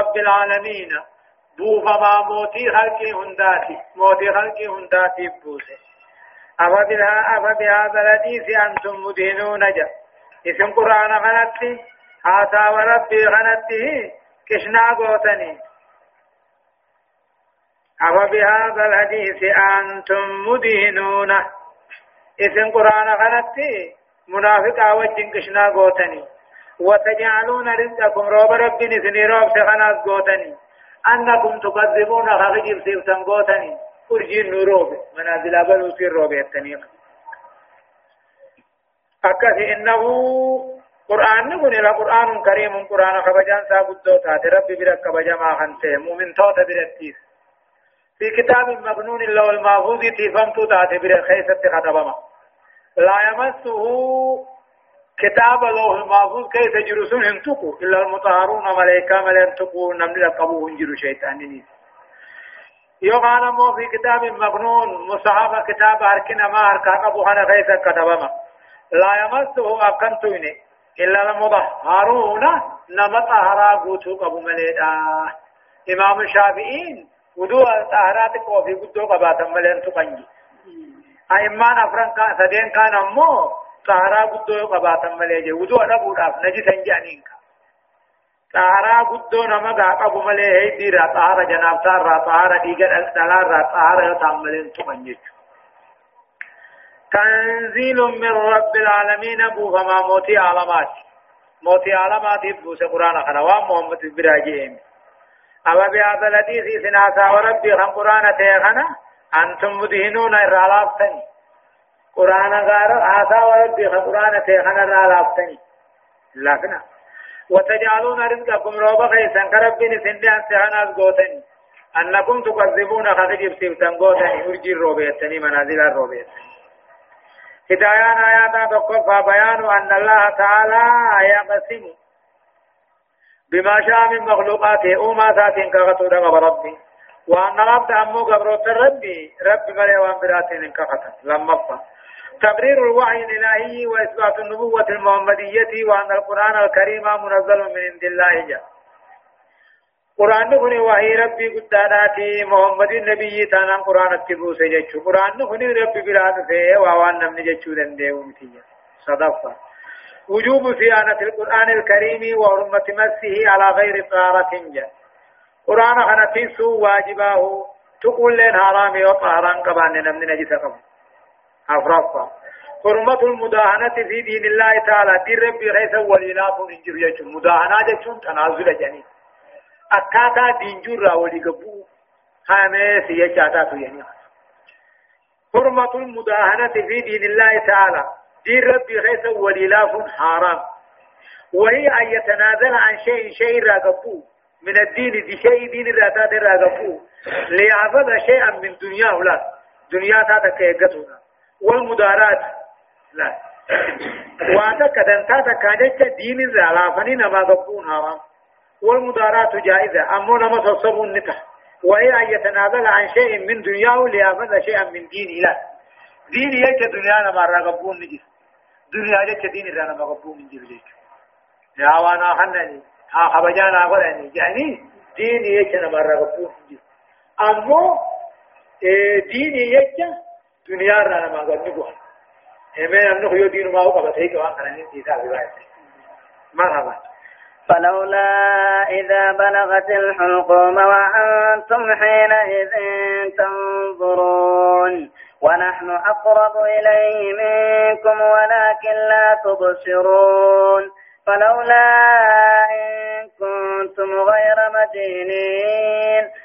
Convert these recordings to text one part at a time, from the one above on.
رب العالمين. بوفا ما موتي خلقي هنداتي موتي خلقي هنداتي بوسه أفبها أفبهذا الحديث أنتم مدهنون جا. اسم قرآن غنتي آتا وربي غنته كشنا قوتني أفبهذا الحديث أنتم مدهنون اسم قرآن غنتي منافق وجن كشنا قوتني وتجعلون رزقكم روب ربي نسني روب سخناس قوتني. أنكم تكذبون خغجب سيفتن قوتني. أرجين نوروب منازل أبل وسير روب يتنيق أكث إنه قرآن نقول إلى قرآن كريم قرآن خبجان سابدو تاتي ربي برك خبجا ما خنته مؤمن توت برتيس في كتاب مبنون الله المحفوظ تفهمتو تاتي برك خيست خطبما لا يمسه كتاب الله المحفوظ كيف جرسون هنتقوا إلا المطهرون ملائكة ملائكة نمل لقبوه هنجر شيطان نيس يوغانا مو في كتاب مبنون مصحابة كتاب هركنا ما هركا قبو هنا غيث كتبما لا يمسه أكنتوني إلا المطهرون نمط أهرا قوتو قبو مليدا إمام الشافعين ودو الطهرات قوفي قدو قباتا ملين تقنجي. أئمان أفران سدين كان أمو طهرا قدو قباتا مليجي ودو أنا بوداف نجسا جانين طهارا قدو نما قاقب ملي هي ديرا طهارا جناب تارا طهارا ديگر دلارا طهارا تعملين تمنجج تنزيل من رب العالمين ابو فما موتي علامات موتي علامات ابو قرآن خنوا محمد براجين أما بهذا الذي سناسا وربي خم قرآن تيخنا أنتم مدهنون الرعلافتني قرآن غار آسا وربي خم قرآن تيخنا الرعلافتني لكن وتجعلون رزقكم روبا خيسا كربين سندان سهناز قوتني أنكم تكذبون خذجب سيبتن قوتني أرجي الروبيتني منازل الروبيتني هدايان آيات تقفى بيان أن الله تعالى يقسم بما شاء من مخلوقاته وما ذات كغتو دغب ربي وأن العبد أمو قبروت ربي ربي ملي وان براتين كغتا لما فا تبرير الوحي الإلهي وإثبات النبوة المحمدية وأن القرآن الكريم منزل من عند الله. جل قرآن كوني وحي ربي قداناتي محمد النبي تانا قرآن اتبو سججو قرآن كوني ربي براد فيه ووان نمني ججو دندهو متيا صدفة وجوب صيانة القرآن الكريم وحرمة مسه على غير طهارة جل قرآن خنتيسو واجباه تقول لين حرامي وطهران قبان نمني نجس قبل أفرافا حرمة المداهنة في دين الله تعالى. دين ربي غيث وليلاف انجر يجو مداهنة جتون تنازل جنين أكاتا دين جرى ولقبو خامس يجاتا يعني حرمة المداهنة في دين الله تعالى. دين ربي غيث وليلاف حرام. وهي أن يتنازل عن شيء شيء راقبو من الدين دي شيء دين الراتات راقبو ليعبد شيئا من دنياه لا دنيا تاتك يقتونا والمدارات. لا. وأنا كدنتا تكاجت دين الرالافني نما قبون حرام والمدارات جائزة. أما نما تصبون نكح وهي أن يتنازل عن شيء من دنياه ليأخذ شيئا من دين لا. دين يك دنيا نما رغبون نجس دنيا يك دين الرانا مغبون من جبليك يا وأنا خنني. ها خبجانا قراني يعني دين يك نما رغبون نجس أما دين يك دنيا رانا مغبون همين أنه يدين ما هو قبطيك وانقنا ننتي ذا مرحبا فلولا إذا بلغت الحلقوم وأنتم حينئذ تنظرون ونحن أقرب إليه منكم ولكن لا تبصرون فلولا إن كنتم غير مدينين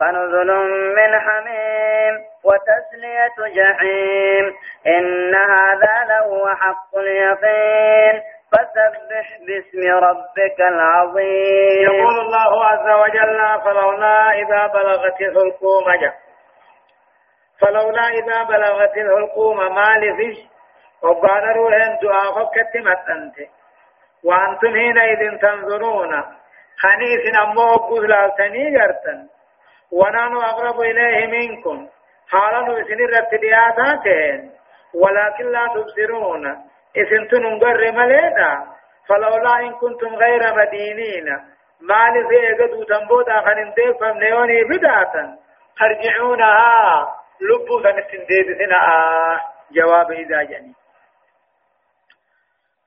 فنزل من حميم وتسلية جحيم إن هذا لهو حق اليقين فسبح باسم ربك العظيم. يقول الله عز وجل فلولا إذا بلغت الحلقوم فلولا إذا بلغت الحلقوم ما لفش. وقال روحين دعاء فكت متنت وأنتم حينئذ تنظرون. خنيس أمو قبل تنيجرتن ونحن أقرب إليه منكم. حالا بسن الرتدياتاتين ولكن لا تبصرون. إذن تنقر مليدا. فلولا إن كنتم غير مدينين. ما لفي قدو تنبودا خننديك فمنيوني بداتا. ترجعونها لبو سنستنديد سنا جواب إذا جني.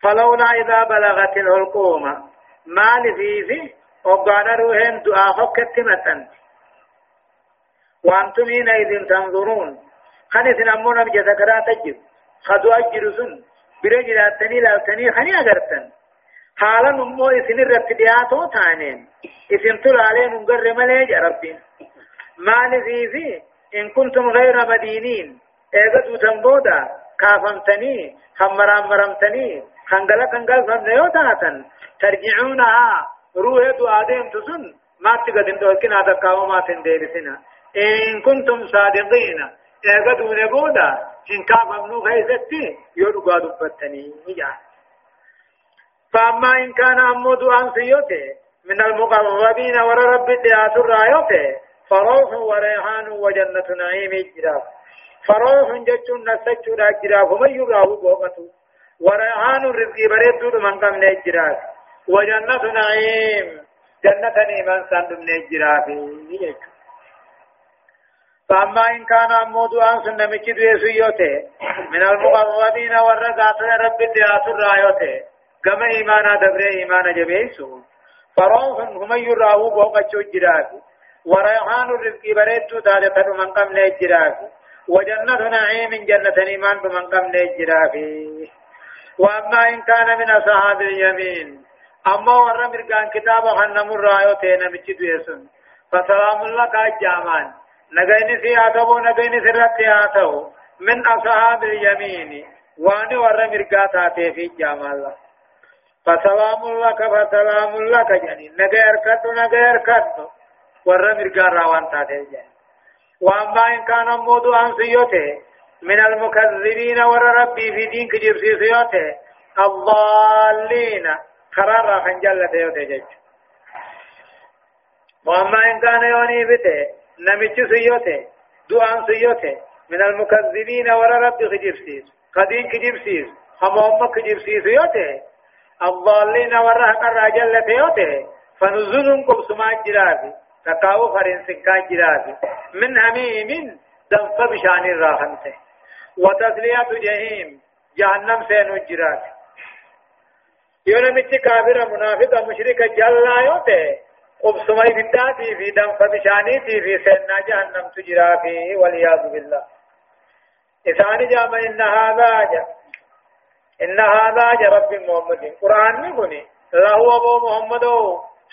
فلولا إذا بلغت الحلقوم. ما لفي في وقال روحين دعا فكت متن. وأنتم حينئذ تنظرون. خني سنمونا بجسكرا تجب خدوا أجر سن. برجلاتني لالتني خني أغرتن. حالا نمو إسن الرتدياتو تانين. إسن تلالين نقر مليج ربين ما في إن كنتم غير مدينين. إذا تنبودا كافمتني خمرام مرمتني خنقل خنقل فمنيو تاتن. ترجعونها. روح دعادين تسن. ما تقدم دوكنا تقاو ما تنديرسنا. إن كنتم صادقين. إذا دون بودا إن كافمنو غيثتي يرقى دفتني نجا فأما إن كان أمود أنسيوته من المقربين ورى رب الدعاة الرايوته فروح وريحان وجنة نعيم جراف فروح نسجو لا جراف ومن يراه بوقته وريحان الرزق بريد من قم جراف وجنة نعيم جنة نعيمان سند من جراف فأما إن كان أمود أن سنمك دويسيوته من المقربين والرقات رب الدعاة الرايوته كما إيمانا دبر إيمانا جبيسو فروح هم يراه بوقته جراف وريحان الرزق بريد ثالثة من قبل الجراف وجنة نعيم جنة إيمان بمن قبل الجراف وأما إن كان من أصحاب اليمين أما ورى مرقان كتاب خنم الرايو تينا مجد يسن فسلام لك الجامان نغيني في آتبو نغيني في رت آتو من أصحاب اليمين واني ورى مرقات في جامال فسلام لك فسلام لك جني نغير كتو نغير كتو ورى مرقا راوان تاتي جان واما ان كان مودو ان سيوته من المكذبين ورى ربي في دين كجيب سيوته الضالين قرار خنجل تيوته جج واما ان كان يوني بته نمچ سيوته دو ان سيوته من المكذبين ورى ربي كجيب سيس قدين كجيب سيس هم هم كجيب سيوته الضالين ورى قرار جل تيوته فنزلكم سما جرافي تقاو فرنسكا جرات من هميم دنف بشان الراحمته وتسلية جهيم جهنم سين جرات يونا متي كافر منافق مشرك جلا يوته قبسمي بداتي في دنف بشاني في سينا جهنم تجرا فيه والعياذ بالله إثاني جامع إن هذا جا إن هذا جا رب محمد قرآن نقول له أبو محمد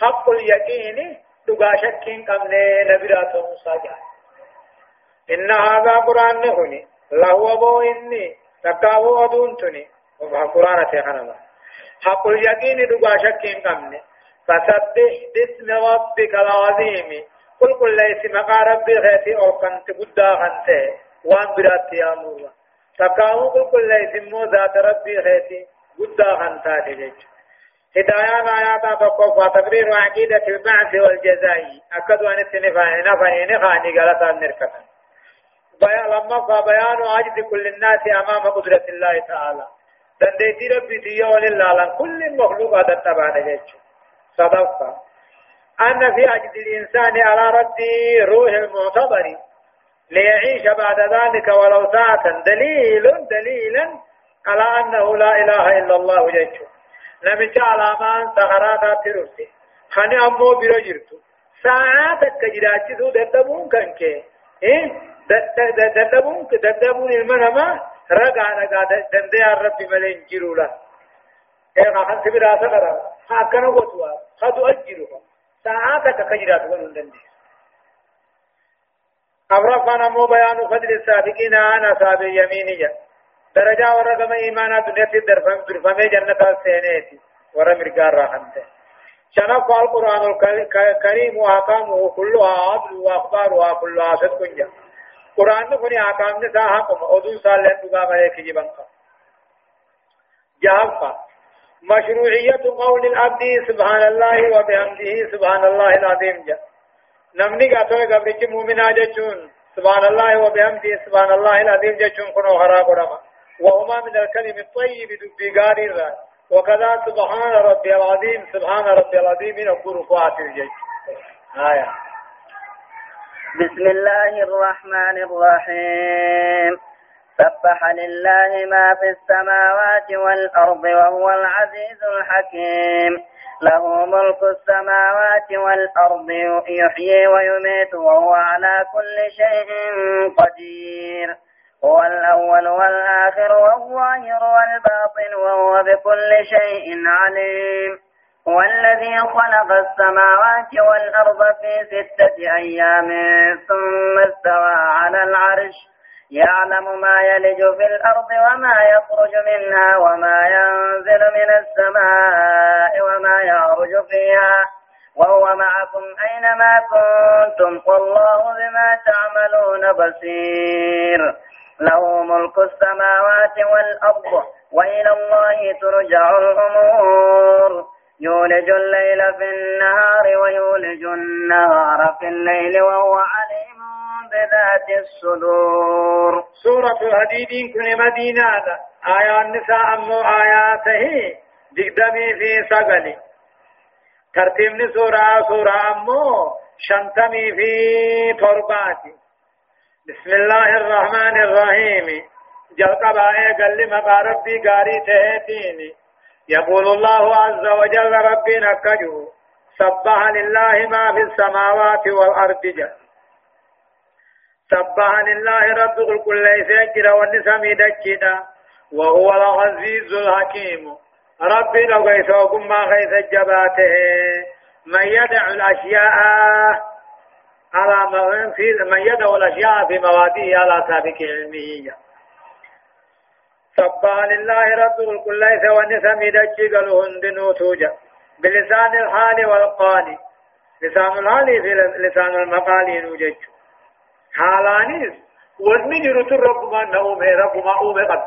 حق اليقين دغا شكين قمنه نبرات موسى جاء إن هذا قرآن نهني له أبو إني تقاو أدونتني وما قرآن تخنما حق اليقين دغا شكين قمنه فسبح باسم ربك العظيم. قل قل ليس مقا ربي غيتي أو كنت قدا خنته وان برات يا مورا تقاو قل قل ليس مو ذات ربي غيتي قدا خنتا تجيش هدايان آيات تقوى تقرير عقيدة البعث والجزاء. أكد أن التنفاء نفعين خاني غلطا نركتا لما فبيان عجز كل الناس أمام قدرة الله تعالى. دنديتي ربي تيا ولله كل مخلوق هذا التبع نجيش صدقت أن في عجز الإنسان على رد روح المعتبر ليعيش بعد ذلك ولو ساعة. دليل دليلا على أنه لا إله إلا الله جيشه نمچ علامان سهراتا ترسي خاني أمو بيرو جرتو ساعات كجراچي سو ددبون كنكي. إيه؟ ددبون ددبون المنما رغا رغا دندي ربي ملين جيرولا. إيه خان سبرا سغرا هاكنا غوتوا خدو اجيرو ساعات كجرات ولون دندي أبرفنا مو بيان فضل السابقين عن أصحاب اليمين درجة ورقم إيمانا دنيا درفم درفم جنة السينيتي ورا مرقار راحنته شنف القرآن الكريم وأحكامه كلها عدل وأخبارها كلها صدق جاء قرآن نفني أحكام نساها كما أدو سالين دقام عليك جبنك جهفا مشروعية قول العبد سبحان الله وبحمده سبحان الله العظيم جاء نمني قاتوه قبرك مؤمنا جتون سبحان الله وبحمده سبحان الله العظيم جتون كنو خراب رما وهما من الكلم الطيب دبي قاري وكذا سبحان ربي العظيم سبحان ربي العظيم نقول فاتر الجيش آية. بسم الله الرحمن الرحيم. سبح لله ما في السماوات والأرض وهو العزيز الحكيم. له ملك السماوات والأرض يحيي ويميت وهو على كل شيء قدير. هو الأول والآخر والظاهر والباطن وهو بكل شيء عليم. هو الذي خلق السماوات والأرض في ستة أيام ثم استوى على العرش. يعلم ما يلج في الأرض وما يخرج منها وما ينزل من السماء وما يعرج فيها. وهو معكم أينما كنتم والله بما تعملون بصير. له ملك السماوات والأرض وإلى الله ترجع الأمور. يولج الليل في النهار ويولج النهار في الليل وهو عليم بذات الصدور. سورة الحديد كن مدينة آيات النساء أمو آياته. دقدمي في سقلي ترتيب سورة سورة أمو شنتمي في ترباتي بسم الله الرحمن الرحيم. جلق بائے قل مقا ربي قاري تهتيني يقول الله عز وجل ربي نكجه سبح لله ما في السماوات والأرض جل. سبح لله رب كل سجر والنسم دجنا وهو العزيز الحكيم. ربي لو قيسوكم ما خيث الجباته من يدع الأشياء على من يدعو الأشياء في مواضيع على سابق علمه. سبح لله رب الكل سوى النسم دجي قالوا هندنو بلسان الحال والقال لسان الحال في لسان المقال نوجج حالانيس وزمي جرت رب ما نوم رب ما أوم قد.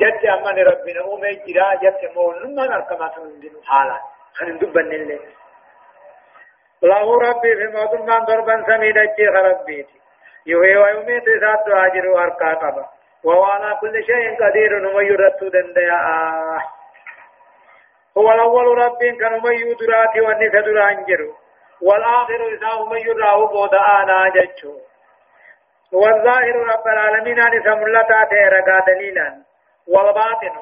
جد أمان ربنا أوم جرا جد مول ما نركما تندنو حالا. خلين دبن الليل له ربي في موت من ضربا سميد الشيخ ربيتي يهي ويميت ذات هاجر واركا قبا. على كل شيء قدير نما يرد دنديا هو الأول رب كان من يدرات والنس درانجر والآخر إذا من يراه بود آنا جتشو والظاهر رب العالمين أن سملتا تيرقا دليلا والباطن.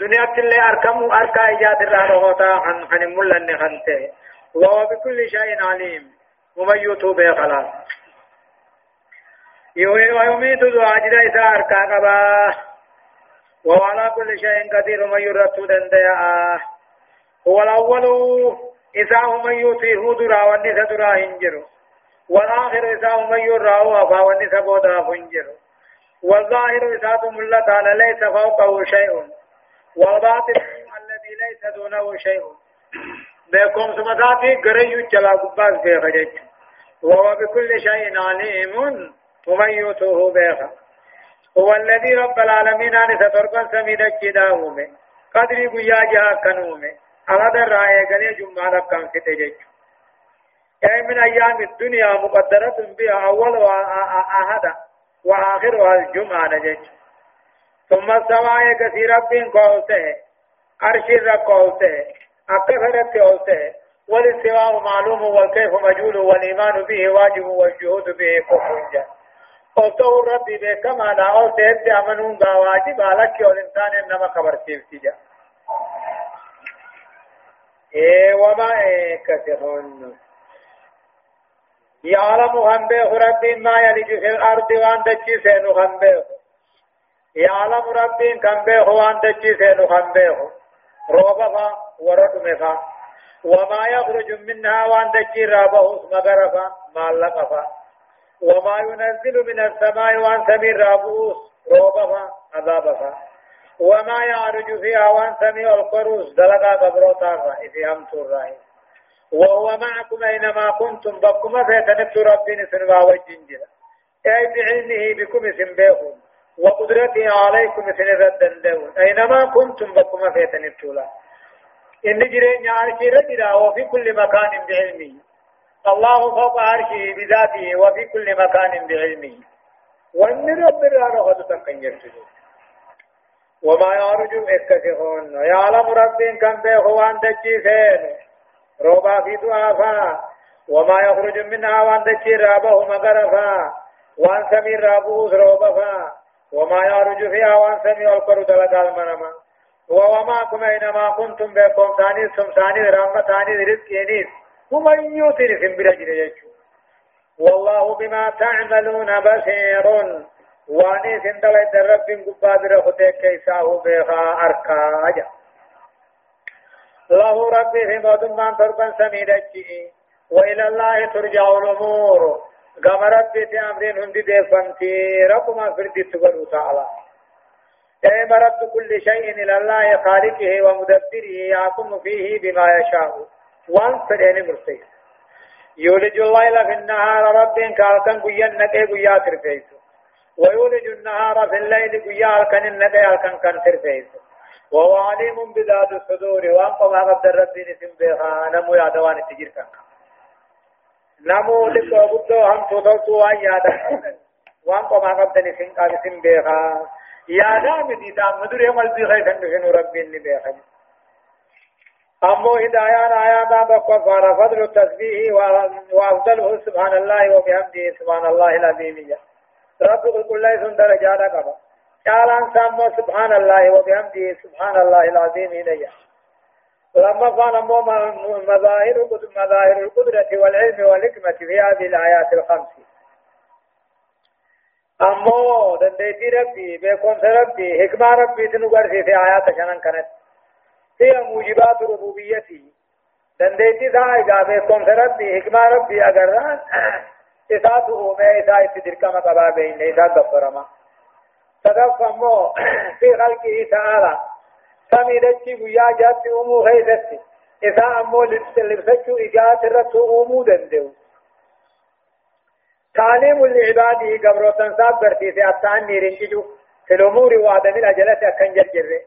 دنيا كل أركم أركا إجاد الرهوتا عن عن ملن خنته. وهو بكل شيء عليم. ومن يتوب خلاص. يوهي ويميت ذو عجل إسار كاقبا وهو على كل شيء قدير ومن يرد دنديا. هو الأول. إذا من يطيه درا والنسى درا هنجر والآخر إذا من يراه أفا والنسى بودا فنجر والظاهر إذا ملت ليس فوقه شيء. والباطن الذي ليس دونه شيء. بكم سمتاتي غريو جلا قباس بيخ جيش وهو بكل شيء عليم ومن يوتوه هو الذي رب العالمين أن ستربا سميد الجداوم قدري قيا جها كنوم على در رأي قلي جمعة كم تجيش أي من أيام الدنيا مقدرة بها أول وأحد وآخرها الجمعة نجيش ثم السماء كثير رب قولته أرشي قولته أكثرت أوته والاستواء معلوم والكيف مجهول والإيمان به واجب والجهود به كفر. قلته ربي بكما لا أوته أمنون واجب لك والإنسان إنما خبر تيجا إيه وما إيه كثيرون يعلم هم به ربي ما يلج في الأرض وأن تجي سينو هم به يعلم ربي كم به وأن تجي سينو هم به روبا ورد مفا. وما يخرج منها وان دجي رابه مغرفا ما لقفا وما ينزل من السماء وان سمير رابوس روبا عذابا وما يعرج فيها وان سميع القروس دلقا قبروتا الرأي في همت الرأي وهو معكم أينما كنتم بكم فيتنبت ربي نسنوا والجنجرة أي بعلمه بكم سنبيهم وقدرته عليكم سنرد دون أينما كنتم بكم فيتنبت له إن جرين عرشي رجلا وفي كل مكان بعلمه. الله فوق عرشه بذاته وفي كل مكان بعلمه. وإن رب الرانو قد تنقن وما يعرج اكتفون يعلم رب كم به وان دجيسين روبا في دعافا وما يخرج منها وان دجي رابه مغرفا وان سمي رابه روبفا وما يعرج فيها وان سمي القرد لقال منما وما اينما كنتم بكم ثاني ثم ثاني رحمة ثاني رزق ومن يوتر في برجل والله بما تعملون بصير واني سندل درب قبادر خطيك كيساه بها أركاجا. له ربي في مدمان تربا سميدتي وإلى الله ترجع الأمور. قام ربي في أمرين هندي ديفنتي. رب ما فردي تقول تعالى أي مرد كل شيء إلى الله خالقه ومدبره. يحكم فيه بما يشاء. وان فدين مرسيس يولج الليل في النهار رب كالكن قيا نكي قيا ترفيس ويولج النهار في الليل قيا الكن النكي الكن كن ترفيس وهو عليم بذات الصدور وأن قم قد رب نسم بها نمو يا دوان التجير كن نمو لكو بدو هم تطلتو وان يادا وأن قم نسم قام نسم بها. يادا مدي دام مدر يمال بخير كن ربي نبيها أمو هدايان آيات بقفار فضل التسبيح وأفضله سبحان الله وبحمده سبحان الله العظيم. رب كل ليس درجات قبا قال أن سامو سبحان الله وبحمده سبحان الله العظيم إليه. لما أمو مظاهر مظاهر القدرة والعلم والحكمة في هذه الآيات الخمس. أمو دنديتي ربي بيكون ربي حكمة ربي تنقر في آيات شنن كانت. هي موجبات ربوبيته دنديتي ذا إجابة كون ربي حكمة ربي أجران إساته ما إسا إتدرك ما قبا بين تدفمو في خلقه تعالى سمي دچي بيا جات أمو غيثتي إسا أمو لبسچو إجات رتو أمو دندو تعليم لعباده قبروتن ساب برتيسي أتاني رنججو في الأمور وعدم الأجلة أكن جرجره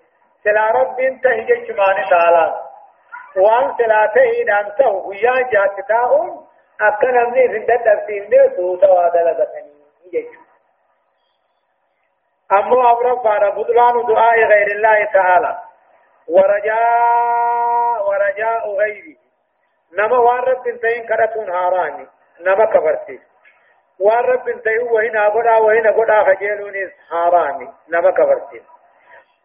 سلا رب انت هجي شماني تعالى وان سلا تهين انته ويا جاتتاهم اكن امني في الدد في سوتا وادل بسني هجي أمو أمر فار بدلان دعاء غير الله تعالى. ورجاء ورجاء غيره نما وارب انتين كرتون هاراني. نما كبرتي. وارب انتين وهنا قدا وهنا قدا خجيلوني هاراني. نما كبرتي.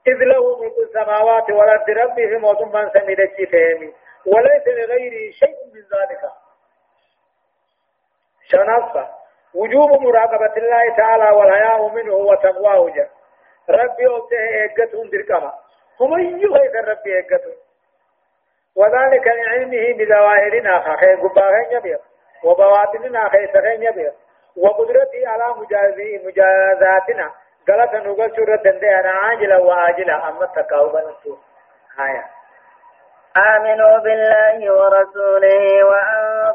إذ له ملك السماوات والأرض في موضوع من سميد فهمي وليس لغيره شيء من ذلك. شنصة وجوب مراقبة الله تعالى والحياء منه وتقواه جل. ربي أبته إيقتهم دركما. هم يغيث ربي إيقتهم وذلك لعلمه بظواهرنا خير قباهين يبير وبواطننا خير سخين يبير وقدرته على مجازاتنا. غلط نوغل شورة دندي أنا عاجلا وآجلا أما تكاوبا نسو هايا آمنوا بالله ورسوله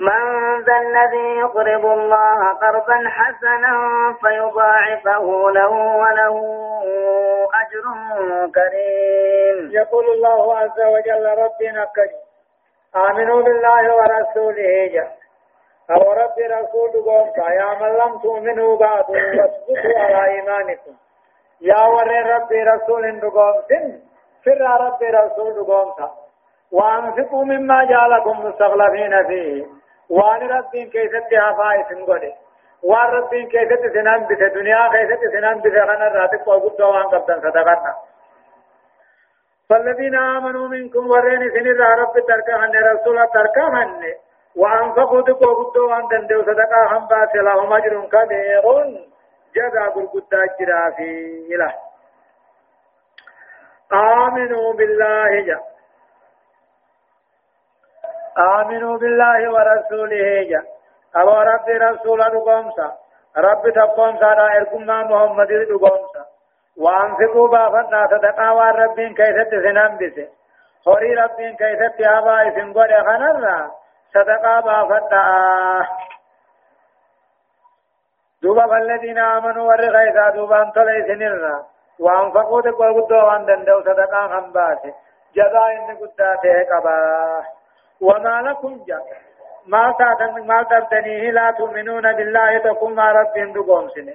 من ذا الذي يقرض الله قرضا حسنا فيضاعفه له وله أجر كريم. يقول الله عز وجل ربنا كريم آمنوا بالله ورسوله أو رب رسول قوم يا من لم تؤمنوا بعد واثبتوا على إيمانكم. يا ور رب رسول قوم فر رب رسول قوم وأنفقوا مما جعلكم مستخلفين فيه. وان ربين كيست هفاي سنغدي وان ربين كيست سنان بيت دنيا كيست سنان بيت خنا راتك وقت وان قبضن صدقنا فالذين آمنوا منكم ورين سن رب تركهن رسول تركهن وأنفقوا دقوا قدوا وان دندوا صدقا هم بات لهم أجر كبير جزا قلقدا جرا في إله آمنوا بالله جاء آمنوا بالله ورسوله. جاء أبو رب رسول رقمسا رب تقومسا رائركم محمد رقمسا وأنفقوا بافنا صدقا والربين كيست سنان بسه هوري ربين كيست آبا إسم قد خنرنا صدقا بافنا دوبا فالذين آمنوا ورغيثا دوبا انتلي سنرنا وأنفقوا تقوى قدوا وان دندو صدقا خنباسه جزاء إن قداته قباه وما لكم جاء ما تاتن ما تبتنيه لا تؤمنون بالله تقوم ما رب دقوم سنه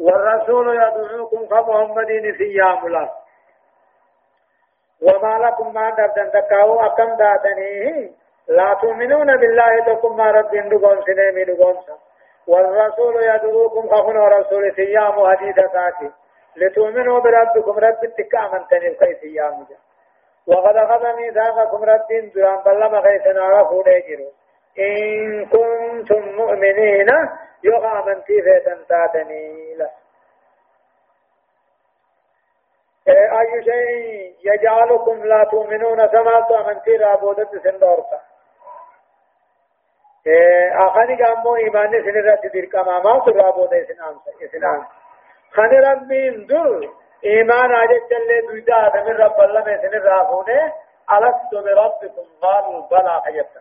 والرسول يدعوكم كمحمد في يام الله وما لكم ما تبتن تكاو أكم تاتنيه لا تؤمنون بالله تقوم ما رب دقوم سنه من دقوم سنه والرسول يدعوكم خفن ورسول في يام حديث ساتي لتؤمنوا بربكم رب التكامن وقد أخذ ميثاقكم رب دران بلما خيسنا رفو جرو إن كنتم مؤمنين يقع من تيفة تاتني له أي شيء يجعلكم لا تؤمنون سمعت من تير عبودة سندورتا أخاني قاموا إيمان سنرى تدير كما ما تر سنام خاني ربين در إيمان عجت اللي دودا من رب الله من سن الرافونه ألست بربكم قالوا بلى حيبتا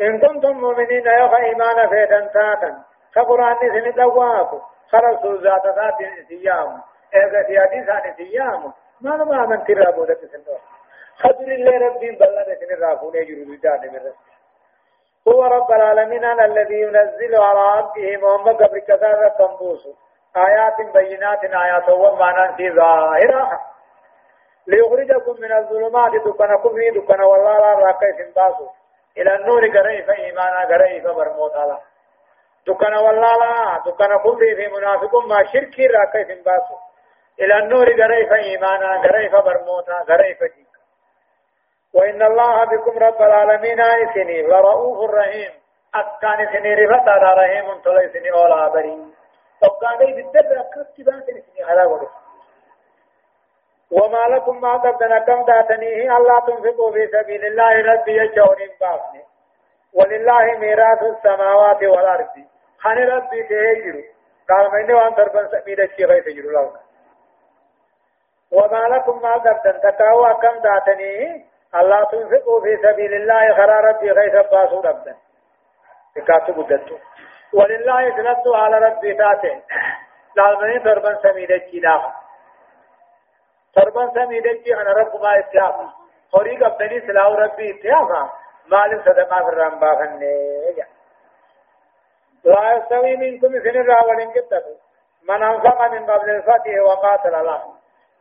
إن كنتم مؤمنين يا إيمان فيتن تاتا كقرآن سن دواكو خرسوا ذات ذات سيام إذا في حديث عن سيام ما لما من ترابو ذات سنور خدر الله ربي بلى سن الرافونه يجروا دودا من رب هو رب العالمين الذي ينزل على عبده محمد قبل كثار تنبوسه آيات بينات آيات ومعنى في ظاهرة. ليخرجكم من الظلمات دكنا كفري دكنا والله لا راكي سنباسو إلى النور قريف إيمانا قريف برموت على دكنا والله لا دكنا كفري في منافق ما شركي راكي سنباسو إلى النور قريف إيمانا قريف برموتا قريف ديك وإن الله بكم رب العالمين آيسني لرؤوف رحيم. أتكان سني رفتا رحيم تلي سني أولا بريم وقالي بالدبر أكرت باتن سني على ورد وما لكم ما قدنا كم داتنيه الله تنفقوا في سبيل الله. ربي يجون بافني ولله ميراث السماوات والأرض. خان ربي تهجر قال وان تربن سبيل الشيء غير تجر لك وما لكم ما قدنا. تكاوا كم داتنيه الله تنفقوا في سبيل الله. خرا ربي غير باسو ربنا. تكاتو قدتو. ولله سنتو على ربي ذاته. لازمني تربن سميدة جيدا تربن سميدة جي أنا رب ما اتحاف خوري قبني سلاو ربي اتحافا مال صدقاء في الرنبا فنيجا لا يستوي منكم سن الراولين كتبه من أنفق من قبل الفتح وقاتل الله.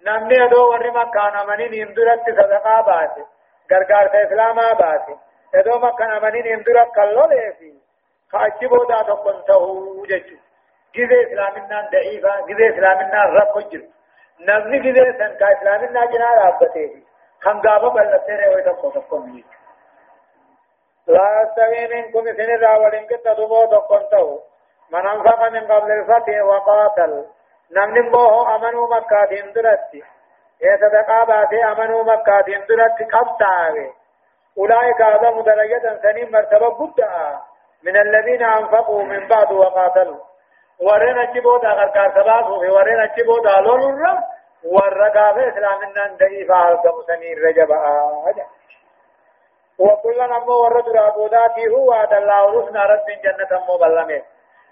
نمني ادو وري مكان منين يمدرت صدقاء باسي غرغار اسلاما باسي ادو مكان منين يمدرت كلو ليفي. فأجبوا دا تقن تهو ججو جزي إسلامنا ضعيفة جزي إسلامنا رب جر نمني جزي سن کا إسلامنا جنا رابطه بلتے رہے ہوئے تقو تقن ججو لا يستوي منكم سن الراولين كتدبوا تقن تهو من أنفق من قبل الفتح وقاتل نمني موه أمنوا مكة دندرتي يتدقى باتي أمنوا مكة دندرتي قبطاوي أولئك أعظم درجة سنين مرتبة قدعا من الذين أنفقوا من بعد وقاتلوا. دا غرقار سباسو في ورين أجيبو دا لولو والرقاب إسلامنا ضعيفا هلقم سمير رجبا آجا وكلا نمو ورد رابوداتي هو وعد الله رسنا رب جنة مبلمه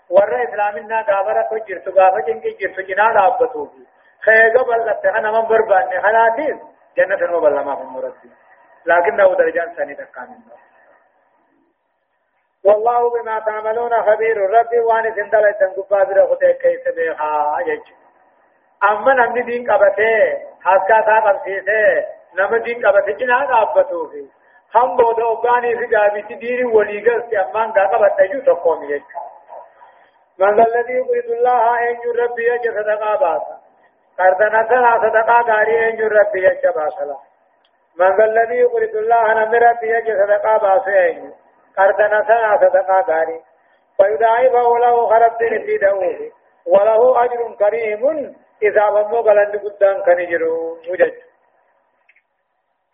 ور إسلامنا قابرة جرت قابة جنك جرت جنا رابطو خيغا بلت أنا من بربان حلاتين. جنة مبلمه هم ربي لكنه درجان ثاني تقامل والله بما تعملون خبير. ربي وان سندل تنقبا بر خده كيف بها يج. أما نمني دين قبته حسكا تا قبسيته نم دين قبته جنا قابتو في هم بودا اوغاني في غابي دين وليغل سي أمان غا قبته جو تقوم يج من الذي يريد الله ان ربي يج صدقا باس. قرضنا سنا صدقا غاري ان ربي يج باسلا من الذي يريد الله ان ربي يج صدقا قرضنا سنا صدقا غاري فيضاعفه له خرب دين في دعوه وله أجر كريم إذا بمو غلند قدام كنجرو مجد.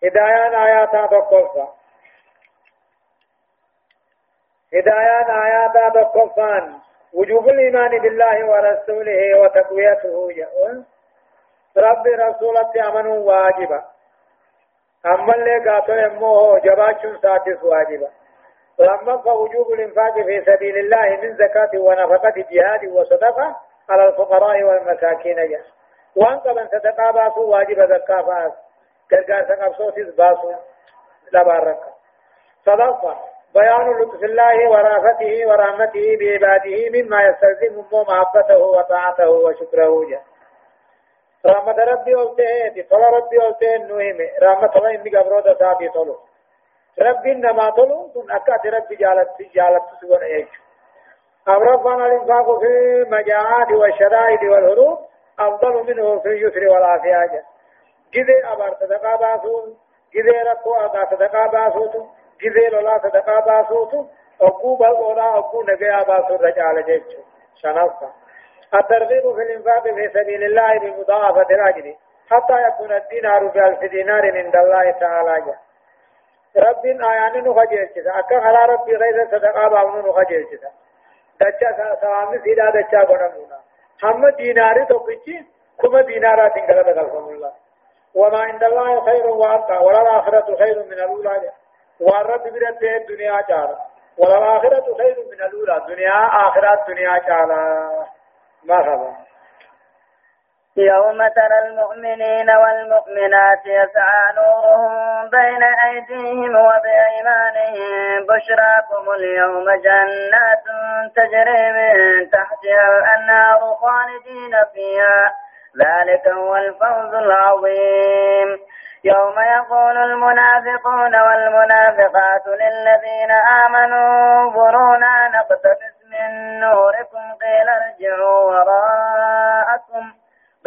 هدايان آيات تقفا هدايان آيات تقفان وجوب الإيمان بالله ورسوله وتقويته رب رسولة أمنوا واجبا. أما اللي قاتل أمه جباشن ساتس واجبا. لما فوجوب الإنفاق في سبيل الله من زكاة ونفقة جهاد وصدقة على الفقراء والمساكين. جاء وان قبل صدقة باسو واجب زكاة باس كرقار سقبصوتيس باسو. لبارك صدقة. بيان لطف الله ورافته ورحمته بعباده مما يستلزم محبته وطاعته وشكره. جاء رحمة ربي قلته طلع ربي قلته نوهم رحمة الله إني قبرو دساتي طلو ربي إنما طلو تن أكاد ربي جالت جالت سوى إيش أمرفنا الإنفاق في المجاعات والشدائد والهروب أفضل منه في اليسر والعافية جذي أبار صدقا باسون جذي ركو أغا صدقا باسوت جذي لولا صدقا باسوت أبو بلغولا أبو نبيا باسو رجال جيتشو شنفا الترغيب في الإنفاق في سبيل الله بمضاعفة الأجر حتى يكون الدينار بألف دينار عند الله تعالى جل رب آيان نخجل جدا أكا على ربي غير صدقا باون نخجل جدا دچا سلام سيدا دچا غنمونا هم دينار توكچي كما دينارات انگلا دغلكم الله وما عند الله خير وابقى ولا الآخرة خير من الأولى. والرب برد الدنيا جار. ولا الآخرة خير من الأولى. دنيا آخرة دنيا جارا ما يوم ترى المؤمنين والمؤمنات يسعى نورهم بين أيديهم وبأيمانهم بشراكم اليوم جنات تجري من تحتها الأنهار خالدين فيها. ذلك هو الفوز العظيم. يوم يقول المنافقون والمنافقات للذين آمنوا انظرونا نقتبس من نوركم قيل ارجعوا وراءكم.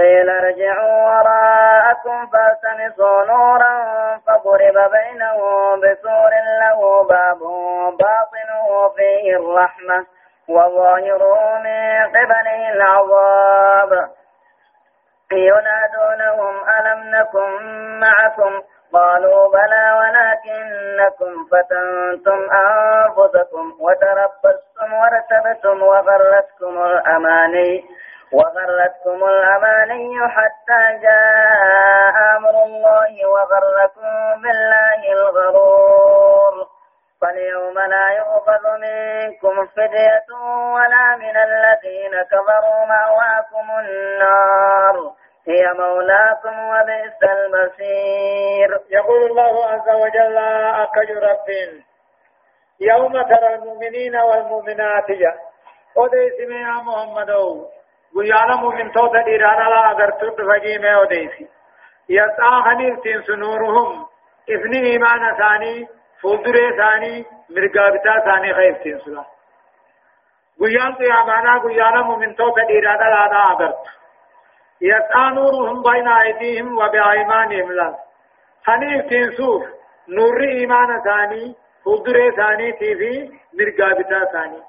قيل ارجعوا وراءكم فالتمسوا نورا فضرب بينهم بسور له باب باطنه فيه الرحمة وظاهره من قبله العذاب. ينادونهم ألم نكن معكم؟ قالوا بلى ولكنكم فتنتم أنفسكم وتربصتم وارتبتم وغرتكم الأماني. وغرتكم الأماني حتى جاء أمر الله وغركم بالله الغرور. فاليوم لا يؤخذ منكم فدية ولا من الذين كفروا مأواكم النار. هي مولاكم وبئس المصير. يقول الله عز وجل أكج رب. يوم ترى المؤمنين والمؤمنات. وديس يا محمد. گویانا مومن تو تدیرانا لا فجی میں ودیسی یسعا حنیف تین سنورهم افنی ایمان ثانی فولدر ثانی مرگابتا ثانی خیف تین سلا گویان تو یامانا گویانا مومن تو تدیرانا لا اگر يسعى نورهم بين أيديهم وبأيمانهم لا حنيف تنسوف نور إيمان ثاني فولدر ثاني تيفي مرقابتا ثاني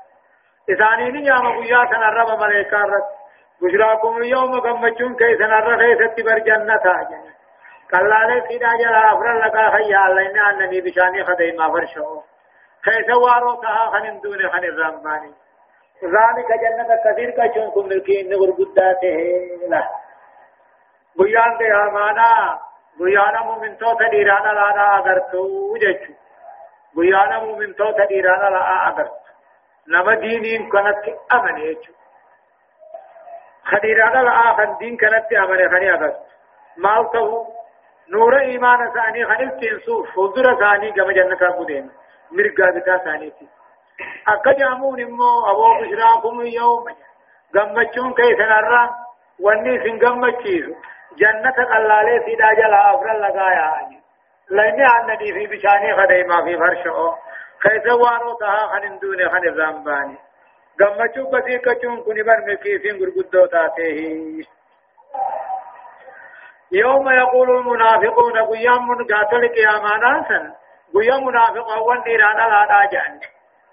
إثاني نيام قياسا الرب ملائكة رب بشراكم اليوم غمچون كيسن الرخي ستبر جنة قلالة سيدا جلا أفر لك خيا الله أنني بشاني خدي ما فرشو كيس وارو تها خن دون خن الرحماني ذلك جنة كثير كشون كم ملكين نغر قداته لا بيان دي آمانا بيانا مؤمن توتا ديرانا لانا أغرتو جيشو بيانا مؤمن توتا ديرانا لا أغرتو نما دينين كانت أمن يجو خديرانا لا آخر دين كانت أمن خني أغرتو مالته نور ایمان ثاني خنل تنسو فوزر ثاني كما جنة بودين مرقا بتا ثاني تي jaamuun immoo aboo bishraakum yawma gammachuun keessan irra wanni isin gammachiisu jannata qallaalee siidhaa jalaa afran lagaa yaa'ani lanni aannanii fi bishaanii kadaimaa fi farsha'oo keessa waaroo tahaa kan hin duune gammachuu basiiqachuun kun bar milkiisiin gurguddoo taateehi يوم يقول المنافقون قيام من قاتل قيامان سن قيام منافقون وان ديرانا لا داجان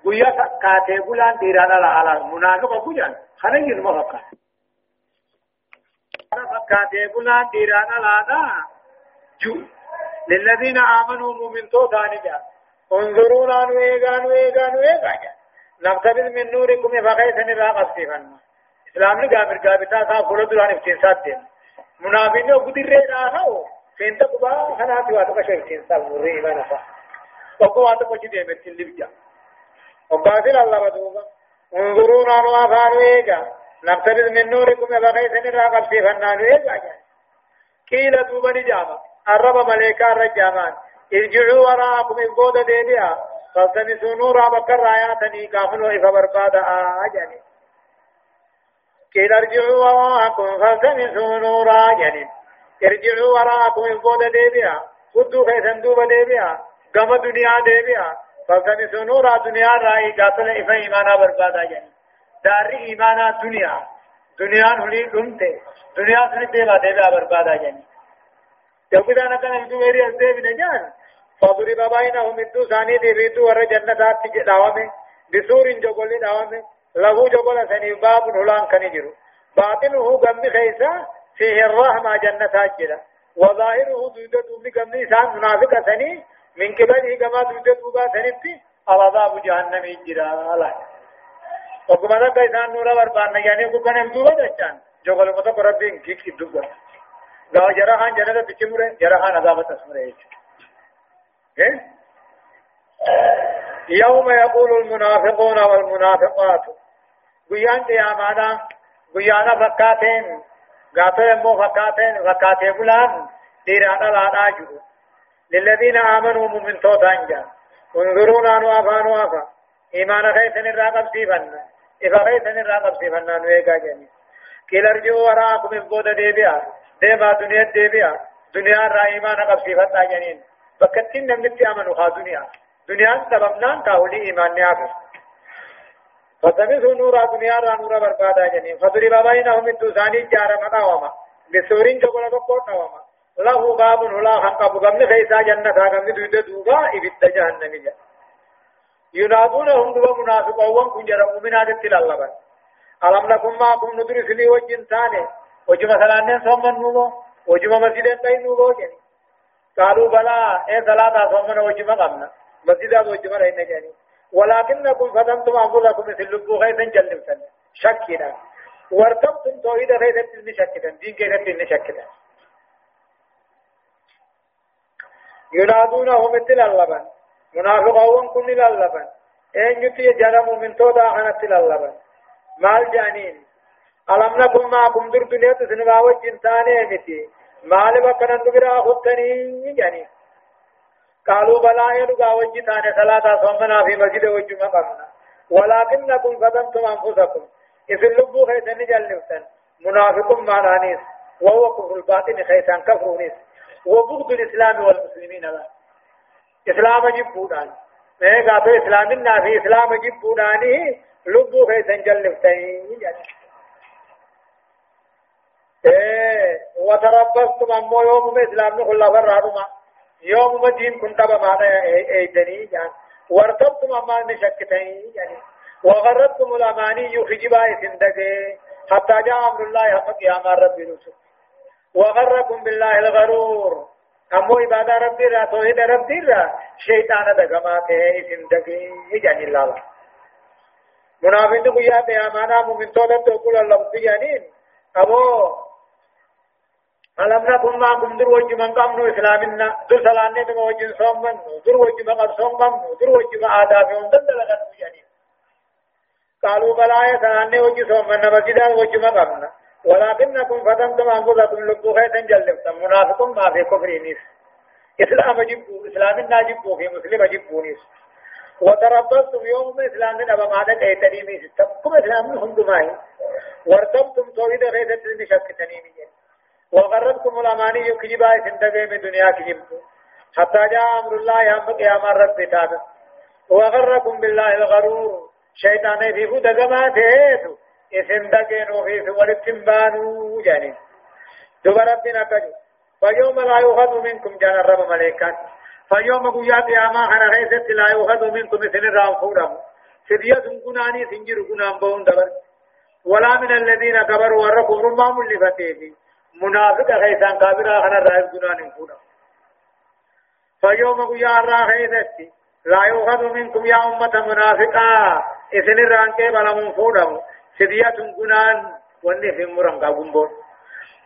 guyyaa fakkaatee bulaan dhiiraan ala ala munaafiqa guyyaan kana jirma fakkaate. fakkaatee bulaan dhiiraan alaadha ju للذين آمنوا مؤمن تو ثاني جاء انظرونا نويغا نويغا نويغا جاء نقتبل من نوركم فقيت نرى قصيفا إسلام نے گابر گابتا تھا فلو دوران افتنسات دین منافقین نے قدر رہا ہو فینتا قبا خنا تیوا تو کشف افتنسات مرے ایمان فا وقو آتا پچی دے میں تلی بجا وقاتل الله بدوبا. انظرونا نوا فانويغا نقتبل من نوركم فقيت نرى قصيفا نويغا قيل دوبا نجاما الرب ملائكة الرجامان. ارجعوا وراءكم إن بود ديبيا فالتمسوا نورا بكر آياتني كافنوا إفا بربادا آجاني قيل ارجعوا وراءكم فالتمسوا نورا جاني ارجعوا وراءكم إن بود ديبيا. خدوا خيثا دوبا ديبيا. قم دنيا ديبيا. فالتمسوا نورا دنيا رأي قاتل إفا إيمانا بربادا جاني دار إيمانا دنيا. دنيا هلي دمته دنيا سنة ديبا ديبا بربادا جاني يوكدا نكن الدويري أزدي بنجان فضرب بينهم الدو ثاني دي بيتو ور جنة داوامه بسور جوغل داوامه له جوغل سني باب هلان كنجرو باطنه غم خيسا فيه الرحمة جنة أجرا وظاهره دوده دوبي غم إنسان منافق سني من قبله كما دوده دوبا سنتي عذاب جهنم يجرا الله وكما ذا كيسان نورا بربان يعني كو كان دوبا دچان جوغل متو ربين كيك دوبا. جرحان جنة بتمره جرحان عذاب تسمره؟ يوم يقول المنافقون والمنافقات قيان قيامانا قيانا فكاتين قاتل يمو فكاتين فكاتين بلان ديرانا لا ناجو. للذين آمنوا من توتان جا انظرونا نوافا نوافا إيمان خيثن الراقب سيفنا إذا خيثن الراقب سيفنا نويقا جاني. كيل ارجو وراءكم من بود ديبيا. ديما دنيا ديبيا. دنيا رائما نقب سيفتا جنين بكتين نمنتي امنوا خا دنيا دنيا سببنا كاولي ايمان نيافر فتمسوا نورا دنيا را نورا بربادا جنين فضرب بينهم من دوساني جار مقاوما بسورين جبل بقوت نواما له باب هلا حق ابو غمن خيسا جنة غمن دويد دوغا ابت جهنم جا ينادونهم دوا منافقون كن جرى مؤمنات تلالبا ألم نكن معكم ندرس لي وجن ثاني وجم مثلا نسوم نوبو وجم مسجد تاي نوبو جني قالوا بلا اي صلاة صومنا وجم قمنا. مسجد وجم رأينا جني ولكنكم فتنتم أنفسكم مثل لبو غيثا جلبتن شكنا وارتبتم توحيد غيثا تلن شكتا دين غيثا تلن شكتا ينادونهم مثل اللبن. منافقون كل اللبن. اين يتي جرموا من تودا خنت اللبن. مال جانين. ألم نكن معكم در دنيا تسنبا وجن تاني متي مال بكنا نبرا خدتني يعني قالوا بلا يلقى وجه تاني صلاة صومنا في مسجد وجه مقامنا ولكنكم فتنتم أنفسكم إذ اللبو خيسن جلنفتن منافق معنانيس وهو كفر الباطن خيسان كفر نيس وبغض الإسلام والمسلمين لا إسلام جبودان ما قاتل إسلام النافي إسلام جبودانه لبو خيسن جلنفتن يعني وتربصتم امو يوم اسلام نقول لا فرارما يوم مدين كنت بمعنى ايدني يعني وارتبتم اما نشكتين يعني وغرتكم الاماني في جبال سندقه حتى جاء أمر الله حق قيام رب يوسف وغركم بالله الغرور امو عبادة ربي را توحيد ربي را شيطان دغماته سندقه يعني الله منافقين قيا قيامانا مؤمن تولا تقول الله بيانين أبو ألم نكن معكم در وجه من قامنوا إسلامنا؟ در سلانة من وجه صومن در وجه من قد صومن در وجه من آدابهم در دلغن بيانين قالوا بلا يا سلانة وجه صومن مسجدا وجه من قامنا ولكنكم فتنتم أنفسكم لبوا خيطا جلبتم منافقون ما في كفر نيس. إسلام جبوا إسلام ناجبوا في مسلم جبوا نيس. وتربصتم يوم إسلام من أبا مادة أي تنيمي ستبكم إسلام من هندماي وارتبتم توحيد غيثة المشك تنيمي وغرتكم الأماني يكجبا سندقى من دنيا كجبوا حتى جاء أمر الله يام قيام رب تابع. وغركم بالله الغرور. شيطان في فود قماته اسم دقين وفي ولتم بانو جانين دوبا ربنا كجو فيوم لا يؤخذ منكم جان الرب ملائكات فيوم قيا قياما أنا غيثت لا يؤخذ منكم مثل الرام فورم. فدية كناني سنجر كنان بون دبر. ولا من الذين كبروا ورقوا رمام اللي منافق غيثان كابرا أنا رائب كنان فورم فيوم قيا را غيثت لا يؤخذ منكم يا أمة منافقا. إذن الرانكي بلا من فورم سدية كنان وني في مرم قابون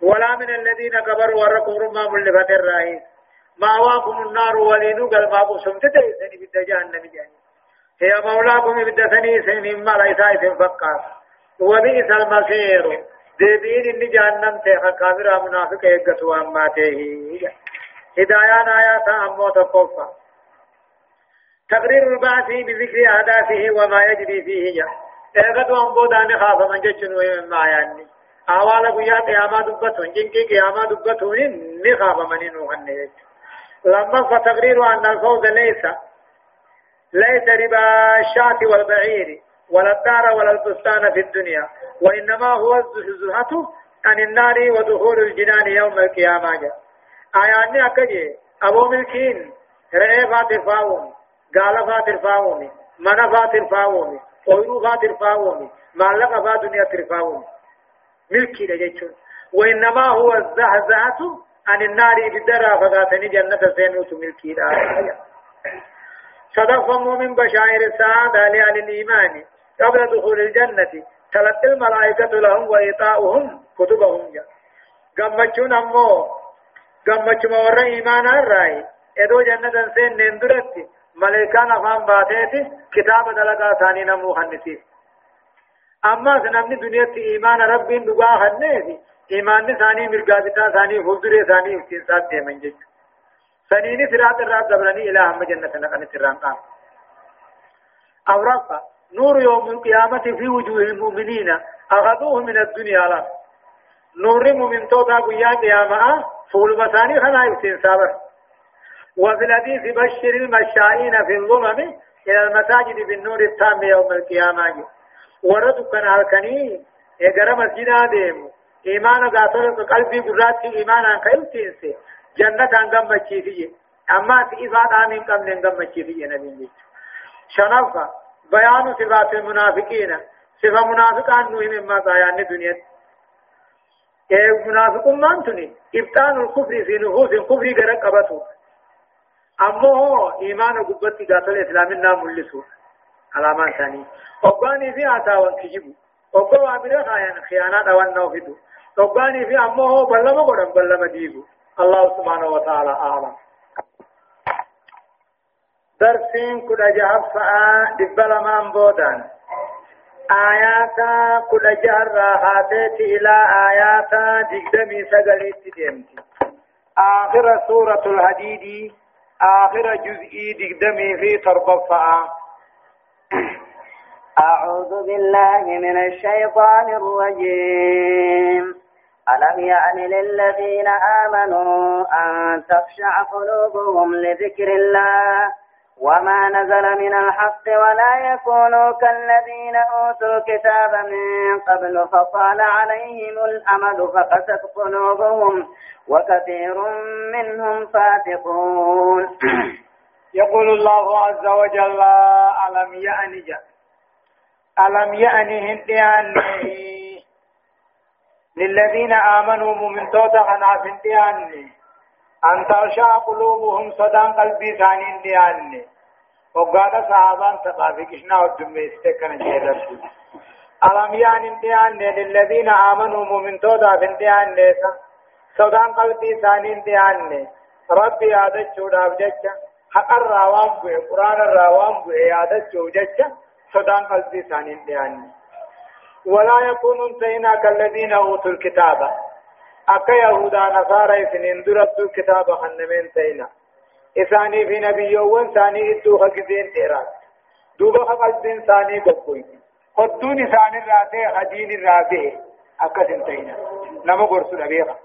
ولا من الذين كبروا ورقوا رما ملفت الرأي ماواكم النار ولينو قال ما قسم تدرسني بدأ جهنم جاني هي مولاكم بدأ ثني سنين ما ليس اسم فقار وبئس المصير. ديبين إن جهنم تيخا كافر منافق يقتوا أما تيه هدايان آيات أمو تقوفا تقرير البعث بذكر أهدافه وما يجري فيه جاء اغدو ان بودان خاف من جچن وي ما يعني اوالا گویا قیامت دبتون جن کی قیامت دبتون نی خاف من نو هنه لما فتقرير ان الفوز ليس ليس ربا الشاة والبعير ولا الدار ولا البستان في الدنيا وإنما هو الزهة عن النار ودخول الجنان يوم القيامة. آياني أكجي أبو ملكين رئي فاتر فاومي قال فاتر فاومي من فاتر فاومي ooyiruu faa tirfaawoomi maallaqa faa duniyaa tirfaawoomi milkiidha jechuun وإنما هو الزهزهة عن النار بالدرا فذاتني جنة سينوت ملكي. صدقهم من بشائر السعادة لأهل الإيمان. قبل دخول الجنة تلقى الملائكة لهم وإيطاؤهم كتبهم. جاء قمتشون أمو قمتشون ورى إيمانا الرأي. إدو جنة سين نندرتي ملائكان افان باتيتي كتاب دلقا ثاني نمو خنسي أما سنمني دنيا إيمان ربي دغا خنسي ایمان ثاني مرغابتا ثاني فوزري ثاني استنسات دي منجج سنيني صراط الراب دبرني إلى هم جنة نقن تران قام أورفا نور يوم القيامة في وجوه المؤمنين أخذوه من الدنيا لا. نور مؤمن توتا قيا قيامة فول مساني خنا استنسابر وفي الحديث بشر المشائين في الظلم إلى المساجد بالنور التام يوم القيامة. ورد كان هالكني اگر مسجد آدم. ایمان قاتل قلبی قرآت ایمان أن کيل تنسي جنة أن غم مچيفي أما صفات آمين كم لن غم مچيفي نبي. شنفا بيان صفات المنافقين صفة منافقان نوهم ما بيان الدنيا إيه منافقون من تني ابطان الكفر في نفوس الكفر غرق قبطوا امو ایمان گبتی قاتل اسلام نام ملسو علامات ثاني وقاني في عطاوان كجبو وقوا عبر خيان خيانات وان نوفدو وقاني في امو بلما قرم بلما ديبو الله سبحانه وتعالى أعلم درسين كل جهب فآ دبل من بودان آيات كل جهر راحاتي إلى آيات دقدمي سقلت ديمتي آخر سورة الحديد آخر جزئي دقدمي في تربفع أعوذ بالله من الشيطان الرجيم ألم يأن للذين آمنوا أن تخشع قلوبهم لذكر الله وما نزل من الحق ولا يكونوا كالذين أوتوا الكتاب من قبل فطال عليهم الأمد فقست قلوبهم وكثير منهم فاتقون يقول الله عز وجل ألم يأن ألم يأن هنديان للذين آمنوا من توتا خناف هنديان أن ترشع قلوبهم صدان قلبي ثاني هنديان وقال صحابان تقافقشنا والدميستي كان جيرا ألم يعني انتهان للذين آمنوا مؤمن تودا بنتهان ليسا سودان قلبي ثاني انتهان ربي عادت شودا بججة حق الراوام بوئے قرآن الراوام بوئے عادت شو ججة سودان قلبي ثاني انتهان ولا يكون انتهينا كالذين أوتوا الكتاب. أكا يهودا نصارى سنين دربت الكتاب خنمين تينا إساني في نبيوون ثاني إدو خقزين تيرات دوبا خقزين ثاني قبوي خدون إساني الراتي خدين الراتي أكا سنتينا نما قرسو نبيغا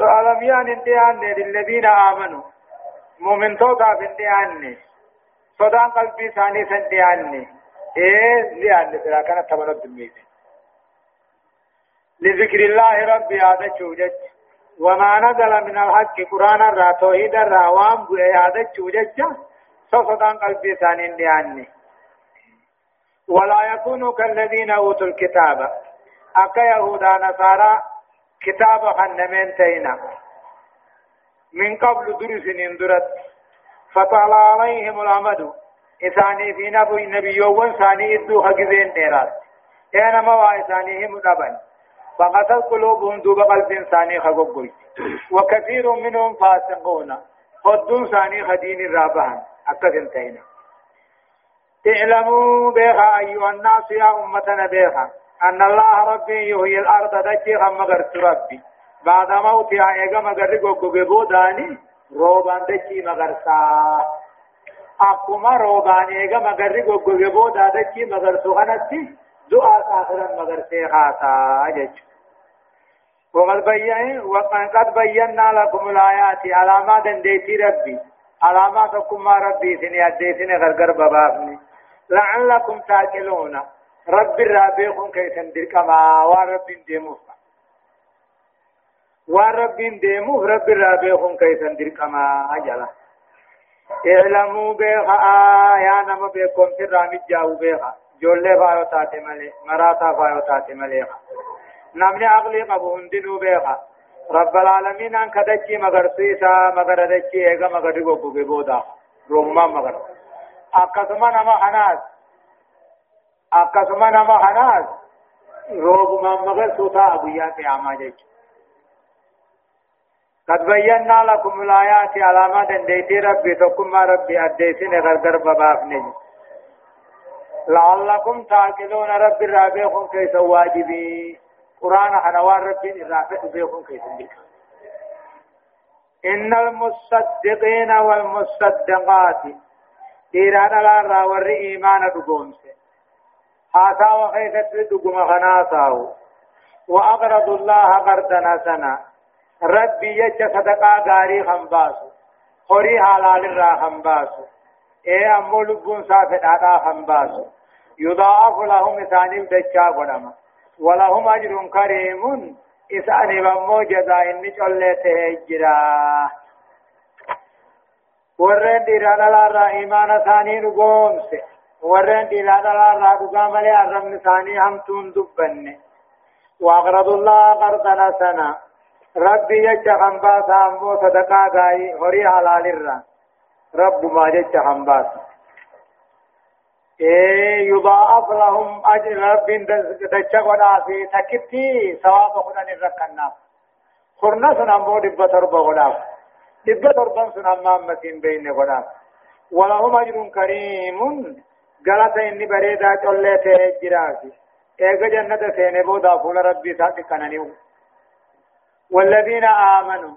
ألم يعني انتهان للذين آمنوا مؤمن توقع في انتهان صدان قلبي ثاني سنتهان إيه لأن فلا كانت تمنى الدمية لذكر الله ربي هذا شوجت وما نزل من الحق قرآن الرا توحيد الرا وام هذا شوجت صفدان قلبي ثاني لأني ولا يكونوا كالذين أوتوا الكتاب. أكا يهودا نصارى كتاب خنمين تينا. من قبل درس اندرت فطال عليهم الأمد. إساني في نبي نبيوون ثاني إدو حقزين ديرات. إنما وإسانيهم دبن. فقتل قلوبهم دوب قلب ثاني خقوقوي وكثير منهم فاسقون. خدون ثاني خدين الرابعان أكد انتهينا. اعلموا بها أيها الناس يا أمتنا بها أن الله ربي يحيي الأرض دجي خم غرت ربي. بعد موتها إيغا مغرق وقبوداني روبان دجي مغرسا. akkuma roobaan eegama garri goggogee booda dachii magarsu du'a akhiran magarsee haasaa jechuudha. وقد بين وقد بينا لكم الآيات علامات دنديتي ربي علامات كما ربي سني أديسني غرغر ببابني لعلكم تاكلون رب الرابيكم كيف تندرك ما ورب ديموف ورب ديموف رب الرابيكم كيف تندرك ما أجلا. اعلموا بها يا نما بكم ترامي جاو بها جولة فايو تاتي ملي مراتا فايو تاتي ملي نمني عقلي قبو هندنو بها رب العالمين ان كدچي مگر سيسا مگر دچي ايغا مگر دغو بوگي بودا۔ روما مگر۔ اكسما نما حناس اكسما نما حناس روب ما مگر سوتا ابيا قياما جچ قد بينا لكم الآيات علامات ديتي ربي تكم ربي أديسين غرغر ببافني لعلكم تعقلون رب الرابيكم كيس واجبي. قرآن حنوان ربي الرافع بيكم كيس إن المصدقين والمصدقات إيران الارى ور إيمان دقومس حاسا وخيثت دقوم خناساو. وأقرضوا الله قرضنا سنة ربي يجا صدقا غاري خنباسو. خوري حلال را خنباسو. اے امو لبون صافت آتا خنباسو يضاعف لهم ثاني دچا غنما ولهم اجر كريم اساني بمو جزاء ان چلته هجرا ورن دیرانا لارا ایمان ثاني نگومسه ورن دیرانا لارا دگا ملي ارم ثاني هم تون دبنه واغرض الله قرضنا سنه ربي يجا خنباس أمو صدقا غاي هوري حلال الرا رب ما ججا خنباس إيه يضاعف لهم أجر رب دجا قدا في تكتي ثواب خدان الركنا خرنا سن أمو دبا تربا قدا دبا تربا سن أمام مسين بين قدا ولهم أجر كريم. غلط إني بريدا چولة تهجراسي إيغا جنة سيني بودا فول ربي كنانيو. والذين آمنوا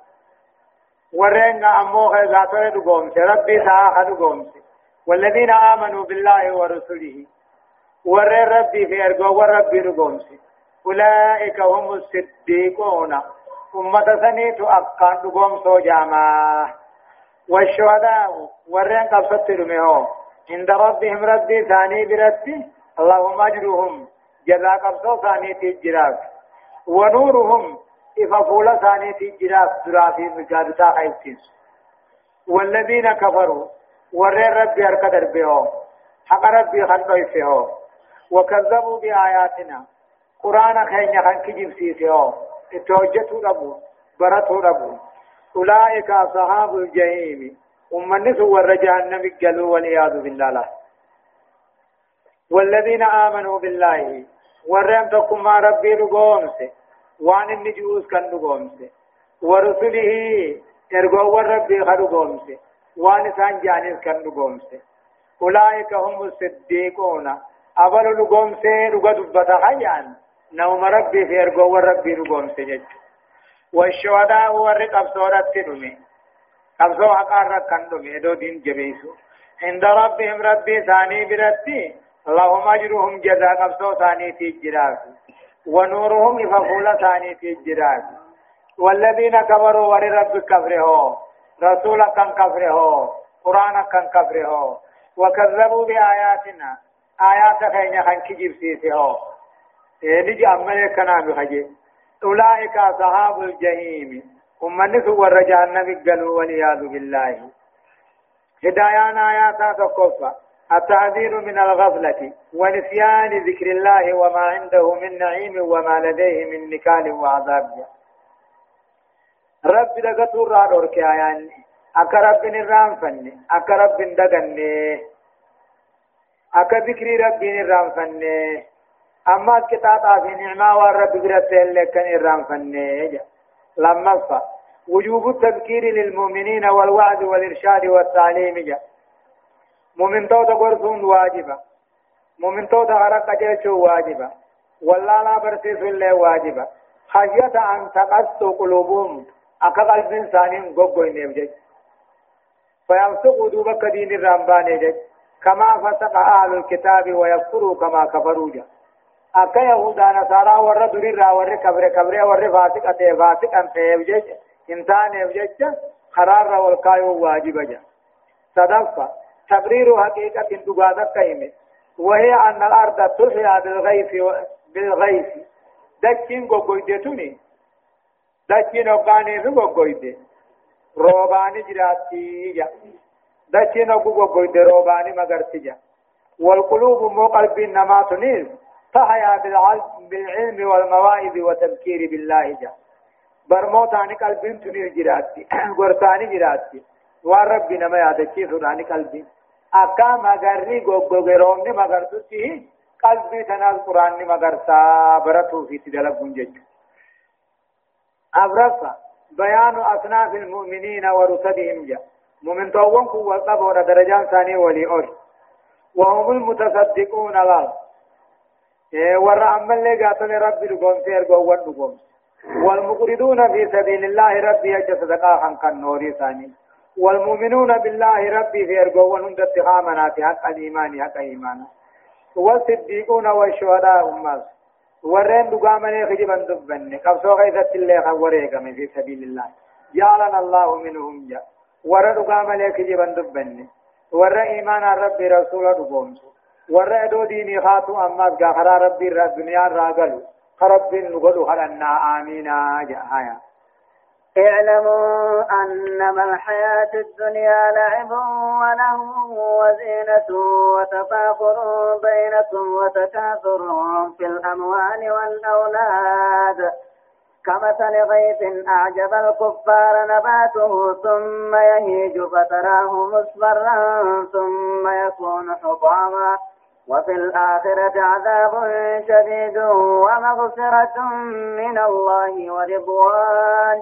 ورين أموه ذاته دقوم ربي ساها دقوم والذين آمنوا بالله ورسله ورين ربي في أرقو وربي دقوم أولئك هم الصديقون أمة سنيت أقان دقوم سو جاما والشهداء ورين قبصت رميهم عند ربهم ربي ثاني برتي اللهم أجرهم جزاك قبصو ثاني تجراك ونورهم إفا فولا ثاني في جراف درافي مجادتا خيبتنس والذين كفروا ورين ربي أركدر بهم حق ربي خلقوا فيهم وكذبوا بآياتنا. قرآن خينيا خان كجيب سيسيهم اتوجتوا ربو برتوا ربو. أولئك أصحاب الجحيم. أمني سور جهنم قالوا والعياذ بالله. لا والذين آمنوا بالله ورم تكم ما ربي رقومس وان النجوس كان رقومس ورسله ارقوا ربي خرقومس وان سان جانس كان رقومس أولئك هم الصديقون أبل رقومس رقوا دبتا خيان نوم ربي في ارقوا ربي رقومس جج والشهداء ورقب صورت تنمي قبضوا حقار كان دمي دو دين جبيسو عند ربهم ربي ثاني برتي اللهم اجرهم جزاء قبضوا ثاني في الجراف ونورهم يفقول ثاني في الجراف والذين كفروا ور رب كفره رسول كان كفره قرآن كان كفره وكذبوا بآياتنا. آيات خينا خان كجيب سيسه نجي أمني كنا بخجي أولئك أصحاب الجحيم. أمني سور جهنم قالوا والعياذ بالله. هدايان آيات تقفى. التعذير من الغفلة ونسيان ذكر الله وما عنده من نعيم وما لديه من نكال وعذاب. رب دغتو را دورك آيان أكا رب نرام فني أكا رب دغني أكا ذكر رب نرام فني أما كتاب في نعمة والرب برته لكن نرام فني لما وجوب التذكير للمؤمنين والوعد والإرشاد والتعليم جاء مؤمن توتا قرصون واجبة مؤمن توتا غرق جيشو واجبة والله لا برسيس الله واجبة خشية أن تقص قلوبهم أكا قلب إنسان قبو إنيب فيمسقوا دوبك دين الرمبان جج كما فسق أهل الكتاب ويكفروا كما كفروا جا أكا يهودا نصارى ورد دريرا ورد كبر كبر ورد فاسق أتي فاسق أنت جج انسان يوجد قرار والقايو واجب جا صدفة تبرير حقيقة دقادة قيمة وهي أن الأرض تحيا بالغيث بالغيث. دكين غوغويدتوني دكين أباني في غوغويد روباني جراتي دكين غوغويد روباني مغرتي والقلوب مو قلب نما تنير تحيا بالعلم والمواعظ وتذكير بالله جا. برموتاني قلبين تنير جراتي. غرتاني جراتي. وربي نما يادچي سوداني قلبي اكا مغرني غوغوغرومني مغرتي قلبي تنال قران مغرتا برتو في تدل بنجج ابرفا بيان اصناف المؤمنين ورسلهم جاء مؤمن توون كو وقبور درجان ثاني ولي اور وهم المتصدقون لا ور عمل لي قاتل ربي لقوم سير قوان لقوم والمقردون في سبيل الله ربي أجل صدقاء خنق النور ثاني والمؤمنون بالله ربي في أرقوان هند اتخامنا في حق الإيمان حق إيمانا والصديقون والشهداء أمس ورين دقامني خجبا دبن قبصو غيثت الله خوريك من في سبيل الله. جعلنا الله منهم جاء ور دقامني خجبا دبن ور إيمان ربي رسول دقومس ور أدو ديني خاتو أمس قاخرا ربي الدنيا راقلوا فرب نقول هلنا آمين جاء اعلموا أنما الحياة الدنيا لعب وله وزينة وتفاخر بينكم وتكاثر في الأموال والأولاد. كمثل غيث أعجب الكفار نباته ثم يهيج فتراه مصفرا ثم يكون حطاما. وفي الآخرة عذاب شديد ومغفرة من الله ورضوان.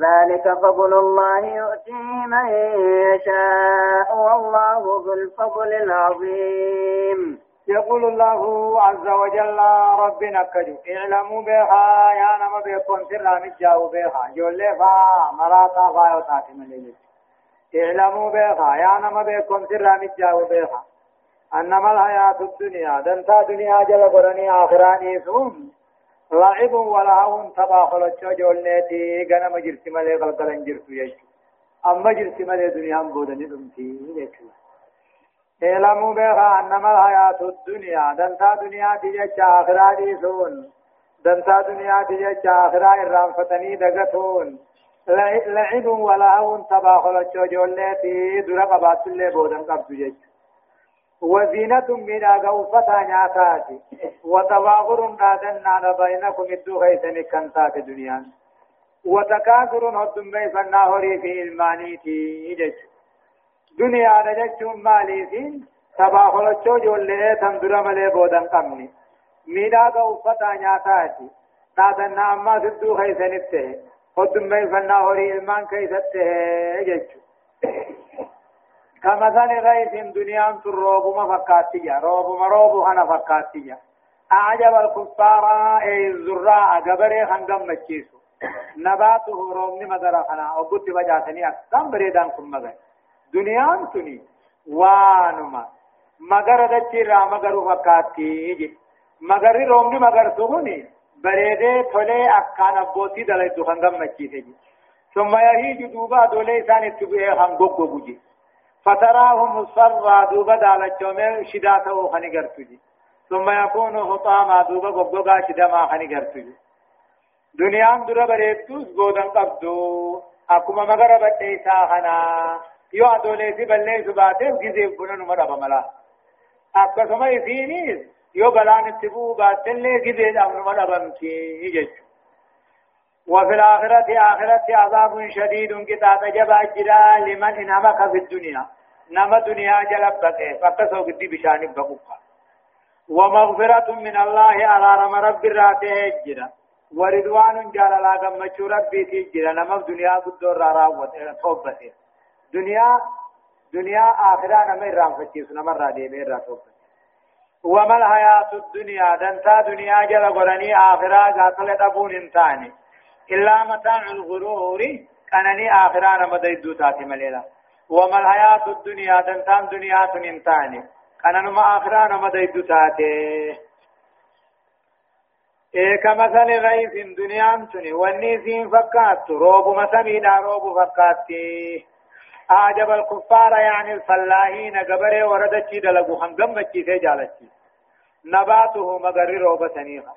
ذلك فضل الله يؤتيه من يشاء والله ذو الفضل العظيم. يقول الله عز وجل ربنا كجو اعلموا بها يا نما بكم سر مجاو بها جولي فا مراتا فا يوتاتي مليجي اعلموا بها يا نما بكم سر مجاو بها. أنما الحياة الدنيا دنتا دنيا جل قرني آخراني سوم. لعب ولهو تبا خلچو جولنيتي غنم جرتي ملي غلطلن جرتو يجو اما جرتي ملي دنيا بودني دمتي يجو اعلموا بها انما الحياة الدنيا دنتا دنيا تجج أخرى ديسون دنتا دنيا تجج أخرى الرام فتني دغتون لعب ولهو تباخل الجوجولتي درقبات اللي بودن قبض جج وزينة من أغوفة نعتاتي وتواغر نادنا بينكم الدو غيثني كنتات دنيا وتكاثر هدن بيفنا هوري في المانيتي جج دنيا رجل ماليسين تباخل الجوجولة تندر ملي بودن قمني. من أغوفة نعتاتي نادنا أما الدو غيثني التهي هدن بيفنا هوري المان كيسته جج كمثل غيث دنيا الروب ما فكاتيا روب ما روب هنا فكاتيا أعجب الكفار أي الزراع قبري خندم مكيسو نباته رومني مدر خنا. وقلت بجاتني أكثم بريدان كم مغي دنيا تني وانما. مگر دچی را مگر فکاتی جي مگر رومني مگر سوني بريده تولي أكان أبوتي دلائي دو خندم مكيسي ثم يهيج دوبا دولي ساني تبعي خنگوگو جي فتراه مصفرا دوبا دالچومه شداته خني گرتوجي ثم يكون حطاما دوبا غوغا شدما خني گرتوجي دنيان درا بريتوس گودن قبدو اكما مگر بتيسا خنا. يو ادولي سي بللي سباته گيزي بنن مرا بملا. اكما يفينيس يو بلان تبو باتلي گيزي دامن مرا بمكي يجچ وفي الآخرة آخرة عذاب شديد كتاب جبا جرا لمن انهمك في الدنيا نما دنيا جلبك فقصوا قد بشان بقوقا ومغفرة من الله على رم رب راته جرا ورضوان جال لا غمچو ربي تجرا نما دنيا قدر راوت توبته دنيا دنيا آخرة نما رام فتيس نما را دي ميرا توبته وما الحياة الدنيا دنتا دنيا جل غرني آخرة قاتل دبون انتاني إلا متاع الغرور كانني آخران مديدو تاتي مليلا وما الحياة الدنيا دنتان دنيا تنمتاني كاننما آخران مديدو تاتي إيه كمثل غيث دنيا تني والنيسين فكات روب مسمينا روب فكاتي. أعجب الكفار يعني الفلاحين. قبره ورد چي دلقو. خنگم بچي سي نباته مغر روب سنيخا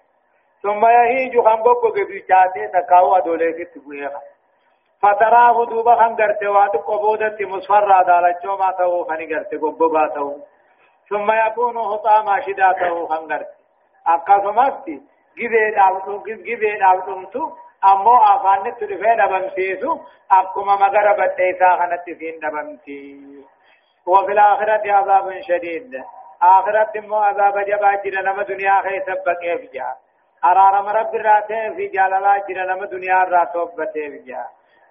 ثم يهيج خنبوكو قبيشاتي تكاو أدولي في تبويخا فتراه دوبا خنگرت وات قبودت مصفر دالچو ما تو خنگرت قبوبا تو. ثم يكون حطاما شداته خنگرت akkasumatti gibee dhaabdu gibee dhaabdumtu ammoo afaanitti dhufee dhabamsiisu akkuma magara badheessaa kanatti siin dhabamti وفي الآخرة عذاب شديد آخرة مو عذاب جبا جرى دنيا خيس بقى جاء ارارم رب راته في جلالا جرا نما دنیا را توبته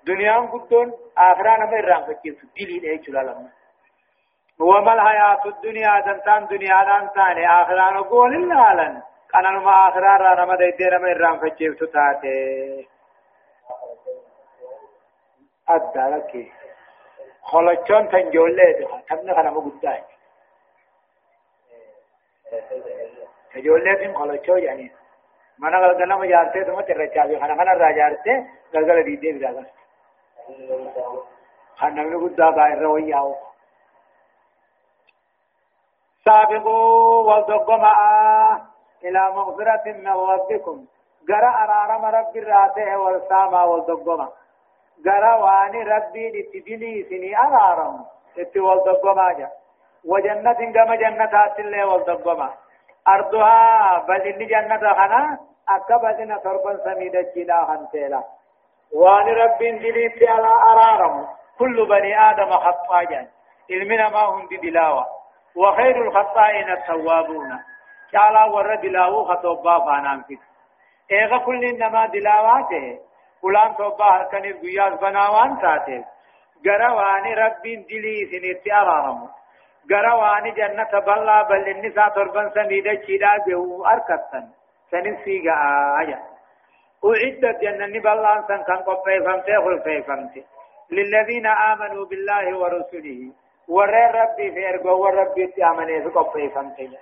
بجا دنیا قدون اخرا نما رام فكيف دليل اي چلالم وما الحياة الدنيا دنتان دنيا دان تاني اخرا نقول اللالن كان نما اخرا را نما دي دي نما رام فكيف تتاته ادارك خلچون تنجوله ده تبني خنا مغداي تجوله دين خلچو يعني. mana galgala ma jaarte tuma tirracha bi kana kana ra jaarte galgala di de biraga kana mi gudda ba irra wayyawo سابقوا وضقوا إلى مغفرة من ربكم جرى أرارم رب الراته والسامة والضقوا جرى واني ربي لتبلي سني أرارم اتي والضقوا جا وجنة كما جنة الله والضقوا أرضها بل إن جنة خنا أكبدنا تربا سميدة جلا خنتيلا وان رب دليت على أرارم. كل بني آدم خطايا. علمنا ما هم دلاوة وخير الخطائين التوابون. شالا ور دلاو خطوبا فانام فيك. إيغا كل إنما دلاواته. فلان توبا كان الغياز بناوان تاته. غرواني رب دلي سنيت أرارم. غرواني جنة بلا بل النساء تربا سميدة جلا بهو أركتن. سنين سيغا آية. أعدت جنة بالله سن كان قبي فمتي خل في فمتي للذين آمنوا بالله ورسله ورى ربي في أرجو وربي تأمني في قبي فمتي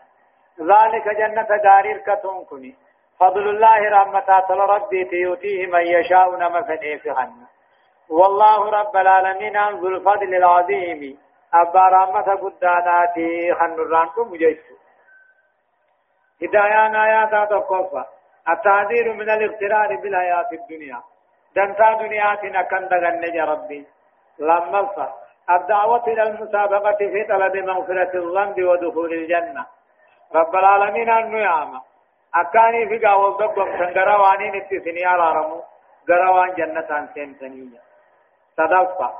ذلك جنة دارير كتون كني. فضل الله رحمة ربي تيوتيه من يشاء نما في والله رب العالمين ذو الفضل العظيم. أبا رحمة قداناتي خنران كم جيسو هدايان آيات تقوفا التعذير من الاغترار بالحياة الدنيا. دنتا دنياتنا كان دغن يا ربي. لما الدعوة إلى المسابقة في طلب مغفرة الذنب ودخول الجنة. رب العالمين يعمى أكاني في قاول دقم سنقرا وانين اتسني على رمو. قروان جنة سنتنية صدفة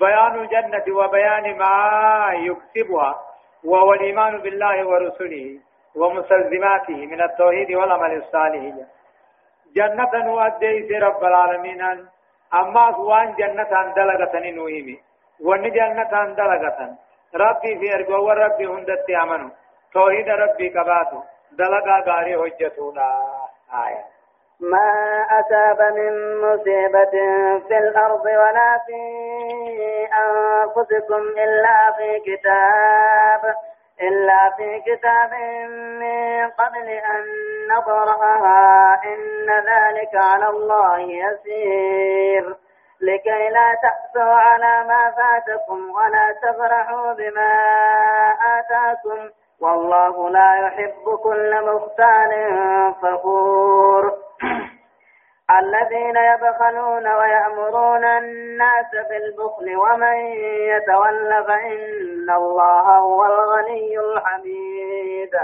بيان الجنة وبيان ما يكسبها. وهو الإيمان بالله ورسله. ومستلزماته من التوحيد والعمل الصالح. جنة نؤدي رب العالمين. أما وان جنة دلغة نوهمي وان جنة دلغة ربي في أرجو وربي هندت أمنوا توحيد ربي كباتو. دلغا غاري حجتونا. آية. ما أصاب من مصيبة في الأرض ولا في أنفسكم إلا في كتاب. إلا في كتاب من قبل أن نبرأها إن ذلك على الله يسير. لكي لا تأسوا على ما فاتكم ولا تفرحوا بما آتاكم. والله لا يحب كل مختال فخور. الذين يبخلون ويأمرون الناس بالبخل ومن يتول فإن الله هو الغني الحميد.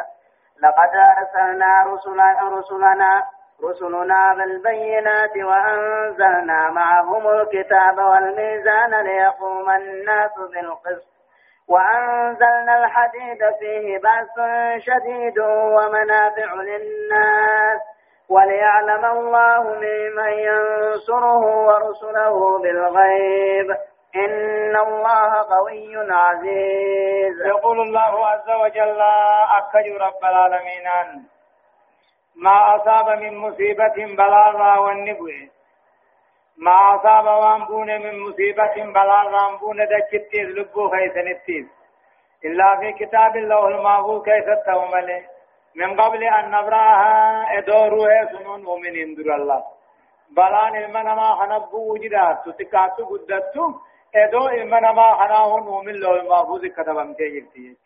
لقد أرسلنا رسلنا رسلنا رسلنا بالبينات وأنزلنا معهم الكتاب والميزان ليقوم الناس بالقسط. وأنزلنا الحديد فيه بأس شديد ومنافع للناس. وليعلم الله ممن ينصره ورسله بالغيب. إن الله قوي عزيز. يقول الله عز وجل أكج رب العالمين ما أصاب من مصيبة بلاغا والنبوة ما أصاب وانبون من مصيبة بلاغا وانبون دكتيز لبو خيسنتيز. إلا في كتاب الله المعفوظ كيف التومله من قبل أن نبراها إدوروه سنون مؤمنين در الله. بلان المنما خنبو وجدات تتكاتو قدتو إدو المنما خناهن مؤمن له المحفوظ كتبم تيجرتي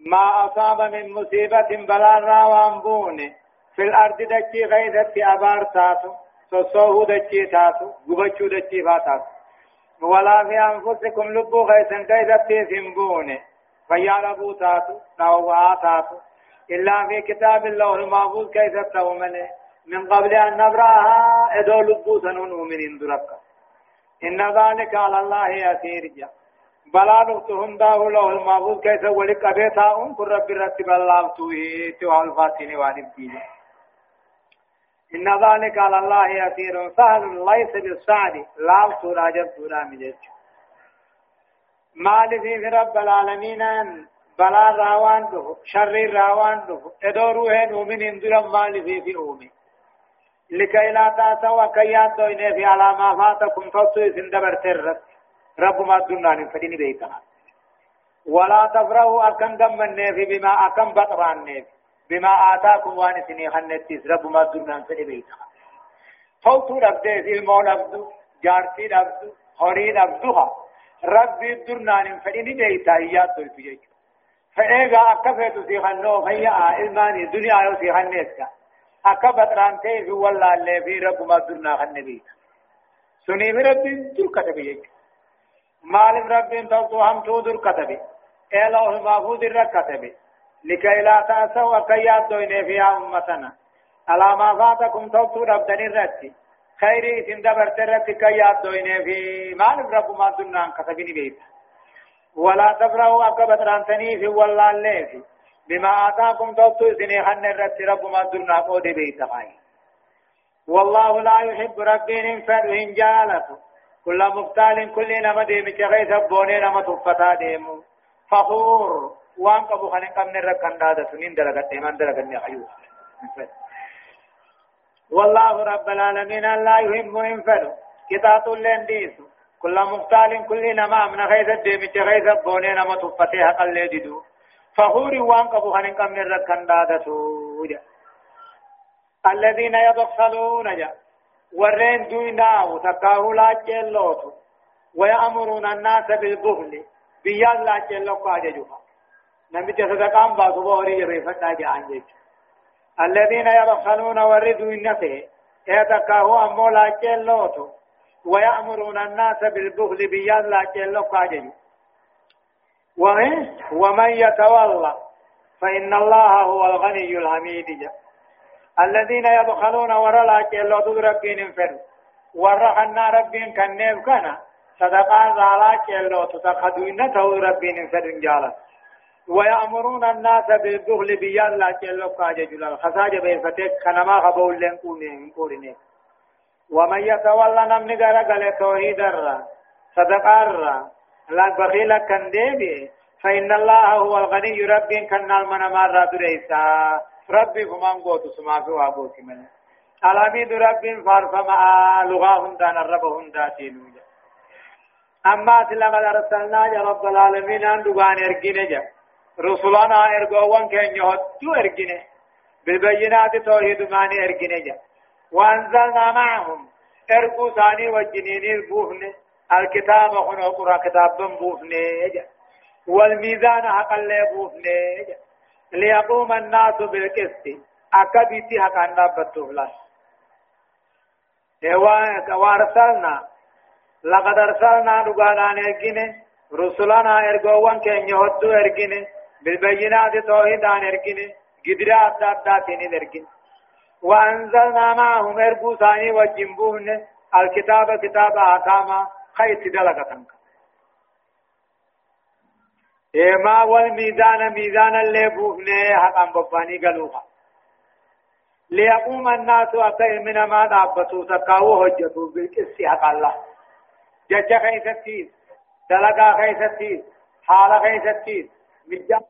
ما أصاب من مصيبة بلان راوان في الأرض دكي غيثت أبار تاتو سوسوه دكي تاتو قبچو دكي فاتاتو. ولا في أنفسكم لبو غيثن كيثت في سنبونه فيعلموا تاتو نووا تاتو إلا في كتاب الله المحفوظ كيف تؤمن من قبل أن نبراها إدو لبو سنون مؤمنين دربك إن ذلك على الله يسير جا بلا نقطهم داه له المحفوظ كيف ولك أبيتا أم كن رب رتب الله توهي تو الفاتين وانبتين إن ذلك على الله يسير سهل ليس بالسعد لا سورة جب سورة مجد مال في رب العالمين بلا راوان دو شر راوان دو ادورو هن ومن اندر مال في في لكي لا تاسوا كيات دو إنه في على ما فاتكم فصو سندبر ترت رب ما دنان فدين بيتنا ولا تفرحوا أكن دم النفي بما أكن بطران نفي بما آتاكم وان سني خنتيس رب ما دنان فدين بيتنا فوتو ربده في المول أبدو جارتي أبدو خورين أبدوها ربي درنان فإني بيتا إياد دول فيك فإيغا أكفت سيخنو فيا إلماني دنيا يو سيخنيسكا أكبت رانتي في والله اللي في رب ما درنا خن سني ربي در كتبيك مال ربي تلتو هم تو در كتبي إله المحفوظ در كتبي لكي لا تأسوا وكيات دوين فيها أمتنا على ما فاتكم تلتو ربدني رتي خيري سن دبر ترت كيات دوينه في مال رب ما دنان كتبني بيت. ولا تفرحوا أكبت رانتني في والله الليل بما آتاكم توتو سني خن الرت رب ما دنان قود بيت خاي. والله لا يحب ربين فرهم جالته كل مختال كل نما ديم چغي سبونه نما تفتا ديمو فخور. وان قبو خن قمن ركن داده سنين درغت من درغت ني خيو والله رب العالمين لا يهم ينفر كتاب لنديس كل مختال كل نما من غيث الدم غيث بوني نما تفتح قل ديدو فخوري وان قبو هنن كم من ركن الذين يبخلون جا. ورين دوينا وتكاهو لا جلوتو. ويأمرون الناس بالبخل. بيان لا جلو قاججوها نمت صدقان باسو بوري ريفتا جان جيش الذين يبخلون وردوا النفه اعتقاه أمو لا جلوتو ويأمرون الناس بالبخل بيان لا جلو قاججو ومن؟ يتولى. فإن الله هو الغني الحميد. الذين يبخلون ورلا كيلو تدربين فر. ورحنا ربين كنيف كنا. صدقان زالا كيلو تتخذون تو ربين فر جالا. ويأمرون الناس بالبخل بيان لا كيلو قاجة جلال. خساجة بيفتك خنما خبول لن كونين كورينين ومن يتولى نمني غرقل توحيد الرا صدقان الرا لا بخيل كان ديبي فإن الله هو الغني رب كان المنا مرة دريسا ربي فمان قوت سما في وابوك من. الحميد رب فارف مع لغاهم دان الرب هم داتين أما لقد أرسلنا يا رب العالمين أن دغان إرجين جا رسولنا إرجوان كن يهدو إرجين بالبينات توحيد ماني إرجين جا. وأنزلنا معهم. إرجو ثاني وجنين البوهن الكتاب خنو قرآن كتاب بوهن جا. والميزان حق الله بوفني ليقوم الناس بالقسط. أكبتي حق النبت فلان وارسلنا لقد أرسلنا نقانا نرقين رسلنا إرقوان كن يهدو إرقين بالبينات توحيدان إرقين قدرات داتين إرقين وأنزلنا معهم إرقو ثاني وجنبوهن الكتاب كتاب أحكاما خيط دلقة ما والميزان ميزان اللي بوفني حقا بفاني قلوها ليقوم الناس أكثر من ما دابتوا تقاو هجتوا بالقس حق الله. جج خيستيز دلقا خيستيز حال خيستيز مجا